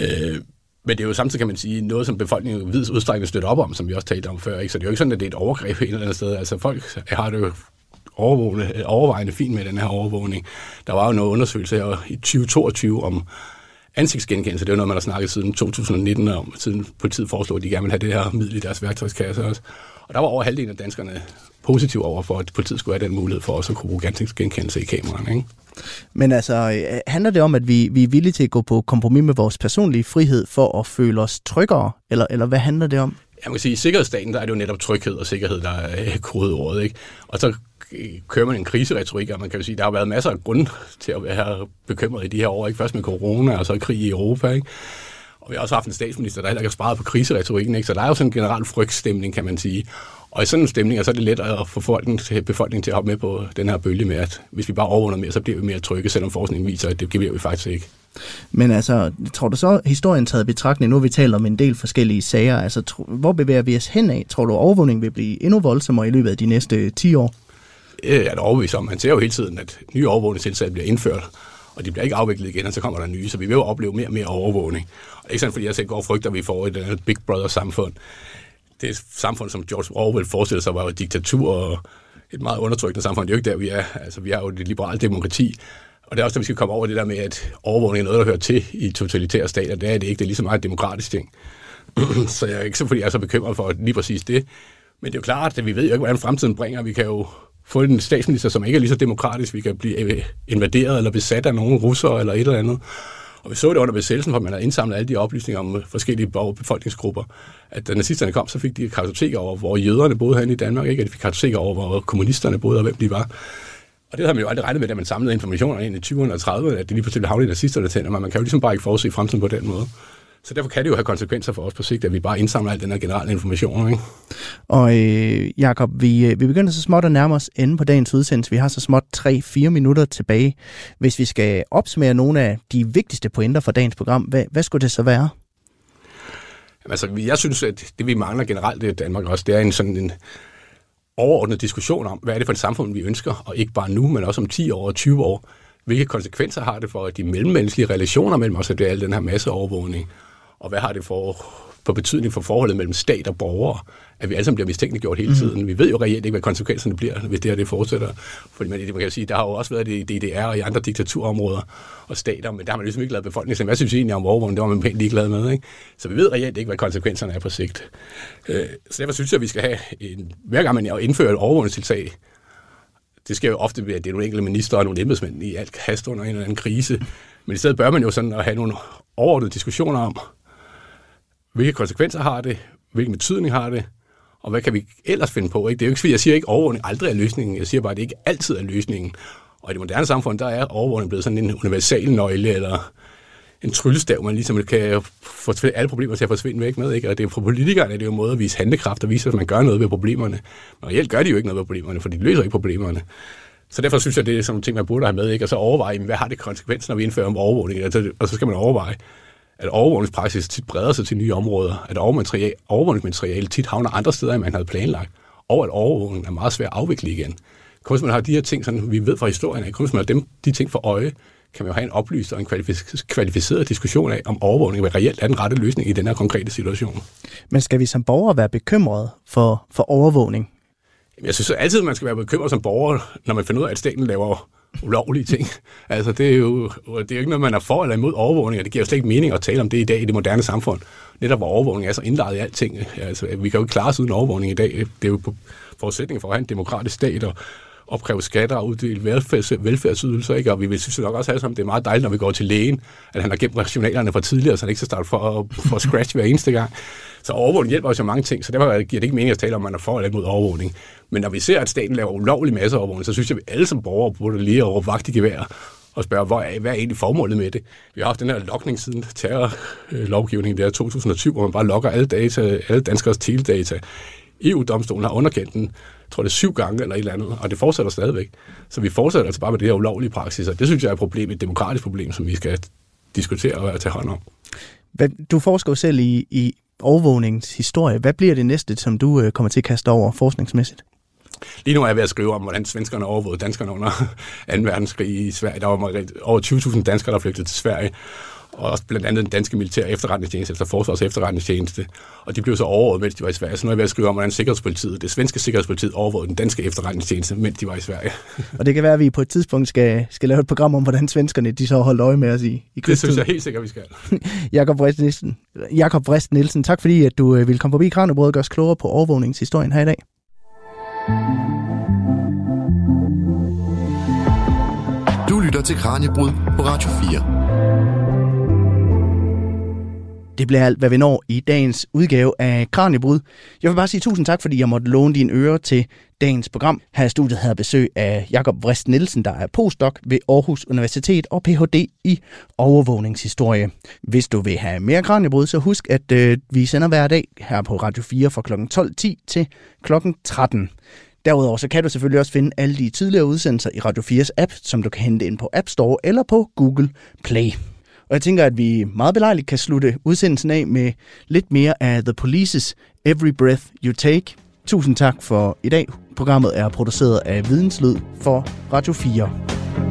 Øh, men det er jo samtidig, kan man sige, noget, som befolkningen i vidt udstrækning støtter op om, som vi også talte om før. Ikke? Så det er jo ikke sådan, at det er et overgreb et eller andet sted. Altså folk har det jo overvågende, overvejende fint med den her overvågning. Der var jo noget undersøgelse her i 2022 om ansigtsgenkendelse. Det er jo noget, man har snakket siden 2019 om, siden politiet foreslog, at de gerne vil have det her middel i deres værktøjskasse også. Og der var over halvdelen af danskerne positiv over for, at politiet skulle have den mulighed for også at kunne bruge ansigtsgenkendelse i kameraerne. Ikke? Men altså, øh, handler det om, at vi, vi er villige til at gå på kompromis med vores personlige frihed for at føle os tryggere? Eller, eller hvad handler det om? Jeg må sige, i sikkerhedsstaten, der er det jo netop tryghed og sikkerhed, der er kodeordet. Ikke? Og så kører man en kriseretorik, og man kan jo sige, der har været masser af grunde til at være bekymret i de her år. Ikke? Først med corona, og så krig i Europa. Ikke? Og vi har også haft en statsminister, der heller ikke har sparet på kriseretorikken. Ikke? Så der er jo sådan en generel frygtstemning, kan man sige. Og i sådan en stemning så er det let at få befolkningen til, befolkningen til at hoppe med på den her bølge med, at hvis vi bare overvågner mere, så bliver vi mere trygge, selvom forskningen viser, at det bliver vi faktisk ikke. Men altså, tror du så, historien taget betragtning, nu har vi talt om en del forskellige sager, altså tro, hvor bevæger vi os hen af? Tror du, overvågning vil blive endnu voldsommere i løbet af de næste 10 år? Øh, det er der overbevist om. Man ser jo hele tiden, at nye overvågningstiltag bliver indført, og de bliver ikke afviklet igen, og så kommer der nye, så vi vil jo opleve mere og mere overvågning. Og det er ikke sådan, fordi jeg selv går og frygter, at vi får et Big Brother-samfund det samfund, som George Orwell forestillede sig, var jo et diktatur og et meget undertrykkende samfund. Det er jo ikke der, vi er. Altså, vi er jo et liberalt demokrati. Og det er også at vi skal komme over det der med, at overvågning er noget, der hører til i totalitære stater. Det er det ikke. Det er lige så meget et demokratisk ting. så jeg er ikke så, fordi jeg er så bekymret for lige præcis det. Men det er jo klart, at vi ved jo ikke, hvordan fremtiden bringer. Vi kan jo få en statsminister, som ikke er lige så demokratisk. Vi kan blive øh, invaderet eller besat af nogle russere eller et eller andet. Og vi så det under besættelsen, hvor man havde indsamlet alle de oplysninger om øh, forskellige befolkningsgrupper. At da nazisterne kom, så fik de kartoteker over, hvor jøderne boede herinde i Danmark, ikke? at de fik kartoteker over, hvor kommunisterne boede og hvem de var. Og det havde man jo aldrig regnet med, da man samlede informationer ind i 20'erne og 30'erne, at det lige pludselig havnede nazisterne tænder, men man kan jo ligesom bare ikke forudse fremtiden på den måde. Så derfor kan det jo have konsekvenser for os på sigt, at vi bare indsamler al den her generelle information. Ikke? Og øh, Jakob, vi, øh, vi begynder så småt at nærme os enden på dagens udsendelse. Vi har så småt 3-4 minutter tilbage. Hvis vi skal opsummere nogle af de vigtigste pointer for dagens program, hvad, hvad skulle det så være? Jamen, altså, jeg synes, at det vi mangler generelt i Danmark også, det er en sådan en overordnet diskussion om, hvad er det for et samfund, vi ønsker, og ikke bare nu, men også om 10 år og 20 år hvilke konsekvenser har det for de mellemmenneskelige relationer mellem os, at det er al den her masseovervågning, og hvad har det for, for betydning for forholdet mellem stat og borgere, at vi alle sammen bliver mistænkeliggjort hele tiden. Mm. Vi ved jo reelt ikke, hvad konsekvenserne bliver, hvis det her det fortsætter. Fordi man, man kan sige, der har jo også været det i DDR og i andre diktaturområder og stater, men der har man ligesom ikke lavet befolkningen. Hvad synes egentlig om overvågning? Det var man pænt ligeglad med. Ikke? Så vi ved reelt ikke, hvad konsekvenserne er på sigt. Øh, så derfor synes jeg, at vi skal have, en, hver gang man indfører et overvågningstiltag, det sker jo ofte ved, at det er nogle enkelte minister og nogle embedsmænd i alt hast under en eller anden krise. Men i stedet bør man jo sådan at have nogle overordnede diskussioner om, hvilke konsekvenser har det, hvilken betydning har det, og hvad kan vi ellers finde på? Ikke? Det er jo ikke fordi, jeg siger ikke, at overvågning aldrig er løsningen. Jeg siger bare, at det ikke altid er løsningen. Og i det moderne samfund, der er overvågning blevet sådan en universal nøgle, eller en tryllestav, man ligesom kan få alle problemer til at forsvinde væk med. Ikke? Og det er for politikerne det er jo en måde at vise handlekraft og vise, at man gør noget ved problemerne. Men reelt gør de jo ikke noget ved problemerne, for de løser ikke problemerne. Så derfor synes jeg, det er sådan nogle ting, man burde have med, ikke? og så overveje, hvad har det konsekvenser, når vi indfører om overvågning, altså, og så skal man overveje, at overvågningspraksis tit breder sig til nye områder, at overvågningsmateriale tit havner andre steder, end man havde planlagt, og at overvågningen er meget svær at afvikle igen. Kun hvis man har de her ting, sådan, vi ved fra historien, kun hvis man har dem, de ting for øje, kan man jo have en oplyst og en kvalificeret diskussion af, om overvågning hvad reelt er den rette løsning i den her konkrete situation. Men skal vi som borgere være bekymrede for, for overvågning? Jeg synes altid, man skal være bekymret som borger, når man finder ud af, at staten laver ulovlige ting. Altså, det er jo det er jo ikke noget, man er for eller imod overvågning, og det giver jo slet ikke mening at tale om det i dag i det moderne samfund. Netop hvor overvågning er så indlejret i alting. Altså, vi kan jo ikke klare os uden overvågning i dag. Det er jo forudsætning for at have en demokratisk stat, og opkræve skatter og uddele velfærds, velfærdsydelser, ikke? og vi vil synes nok også have, sammen, det er meget dejligt, når vi går til lægen, at han har gemt rationalerne fra tidligere, så han ikke skal starte for, for scratch hver eneste gang. Så overvågning hjælper os jo mange ting, så derfor giver det ikke mening at tale om, at man er for eller imod overvågning. Men når vi ser, at staten laver ulovlig masse overvågning, så synes jeg, at vi alle som borgere burde lige over vagt i gevær og spørge, hvor er, hvad er egentlig formålet med det? Vi har haft den her lokning siden terrorlovgivningen der 2020, hvor man bare lokker alle, data, alle danskers teledata. EU-domstolen har underkendt den, jeg tror det er syv gange eller et eller andet, og det fortsætter stadigvæk. Så vi fortsætter altså bare med det her ulovlige praksis, og det synes jeg er et problem, et demokratisk problem, som vi skal diskutere og tage hånd om. Du forsker jo selv i, i overvågningens historie. Hvad bliver det næste, som du øh, kommer til at kaste over forskningsmæssigt? Lige nu er jeg ved at skrive om, hvordan svenskerne overvågede danskerne under 2. verdenskrig i Sverige. Der var over 20.000 danskere, der flygtede til Sverige og også blandt andet den danske militære efterretningstjeneste, altså forsvars efterretningstjeneste, og de blev så overvåget, mens de var i Sverige. Så nu er jeg ved at skrive om, hvordan sikkerhedspolitiet, det svenske sikkerhedspolitiet overvågede den danske efterretningstjeneste, mens de var i Sverige. og det kan være, at vi på et tidspunkt skal, skal lave et program om, hvordan svenskerne de så holdt øje med os i, i Det synes jeg helt sikkert, vi skal. Jakob Vrist Nielsen, Jakob Vrist Nielsen, tak fordi at du øh, ville komme forbi Kranjebrød og gøre os klogere på overvågningshistorien her i dag. Du lytter til Kranjebrud på Radio 4. Det bliver alt, hvad vi når i dagens udgave af Kranjebrud. Jeg vil bare sige tusind tak, fordi jeg måtte låne dine ører til dagens program. Her i studiet havde besøg af Jakob Vrist Nielsen, der er postdoc ved Aarhus Universitet og Ph.D. i overvågningshistorie. Hvis du vil have mere Kranjebrud, så husk, at øh, vi sender hver dag her på Radio 4 fra kl. 12.10 til kl. 13. Derudover så kan du selvfølgelig også finde alle de tidligere udsendelser i Radio 4's app, som du kan hente ind på App Store eller på Google Play. Og jeg tænker, at vi meget belejligt kan slutte udsendelsen af med lidt mere af The Police's Every Breath You Take. Tusind tak for i dag. Programmet er produceret af Videnslyd for Radio 4.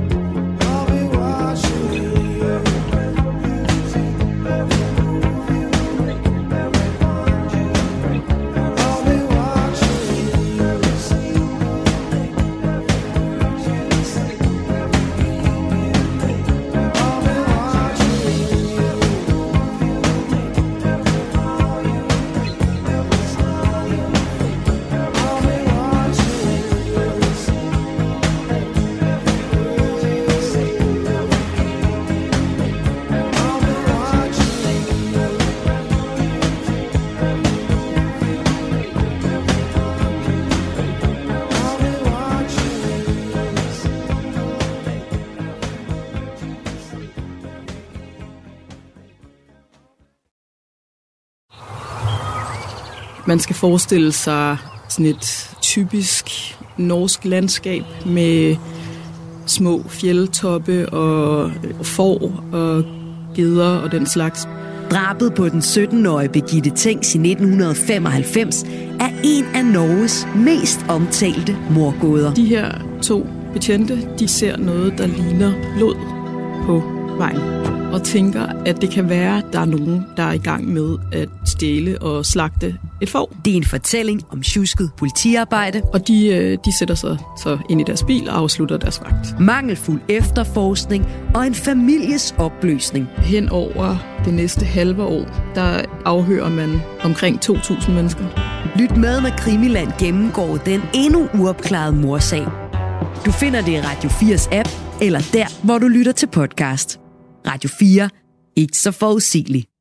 Man skal forestille sig sådan et typisk norsk landskab med små fjeldtoppe og får og geder og den slags. Drabet på den 17-årige Birgitte Tengs i 1995 er en af Norges mest omtalte morgåder. De her to betjente, de ser noget, der ligner blod på vejen og tænker, at det kan være, at der er nogen, der er i gang med at stjæle og slagte et får. Det er en fortælling om tjusket politiarbejde, Og de, øh, de sætter sig så ind i deres bil og afslutter deres vagt. mangelfuld efterforskning og en families opløsning. Hen over det næste halve år, der afhører man omkring 2.000 mennesker. Lyt med, når Krimiland gennemgår den endnu uopklarede morsag. Du finder det i Radio 4's app, eller der, hvor du lytter til podcast. Radio 4. Ikke så forudsigeligt.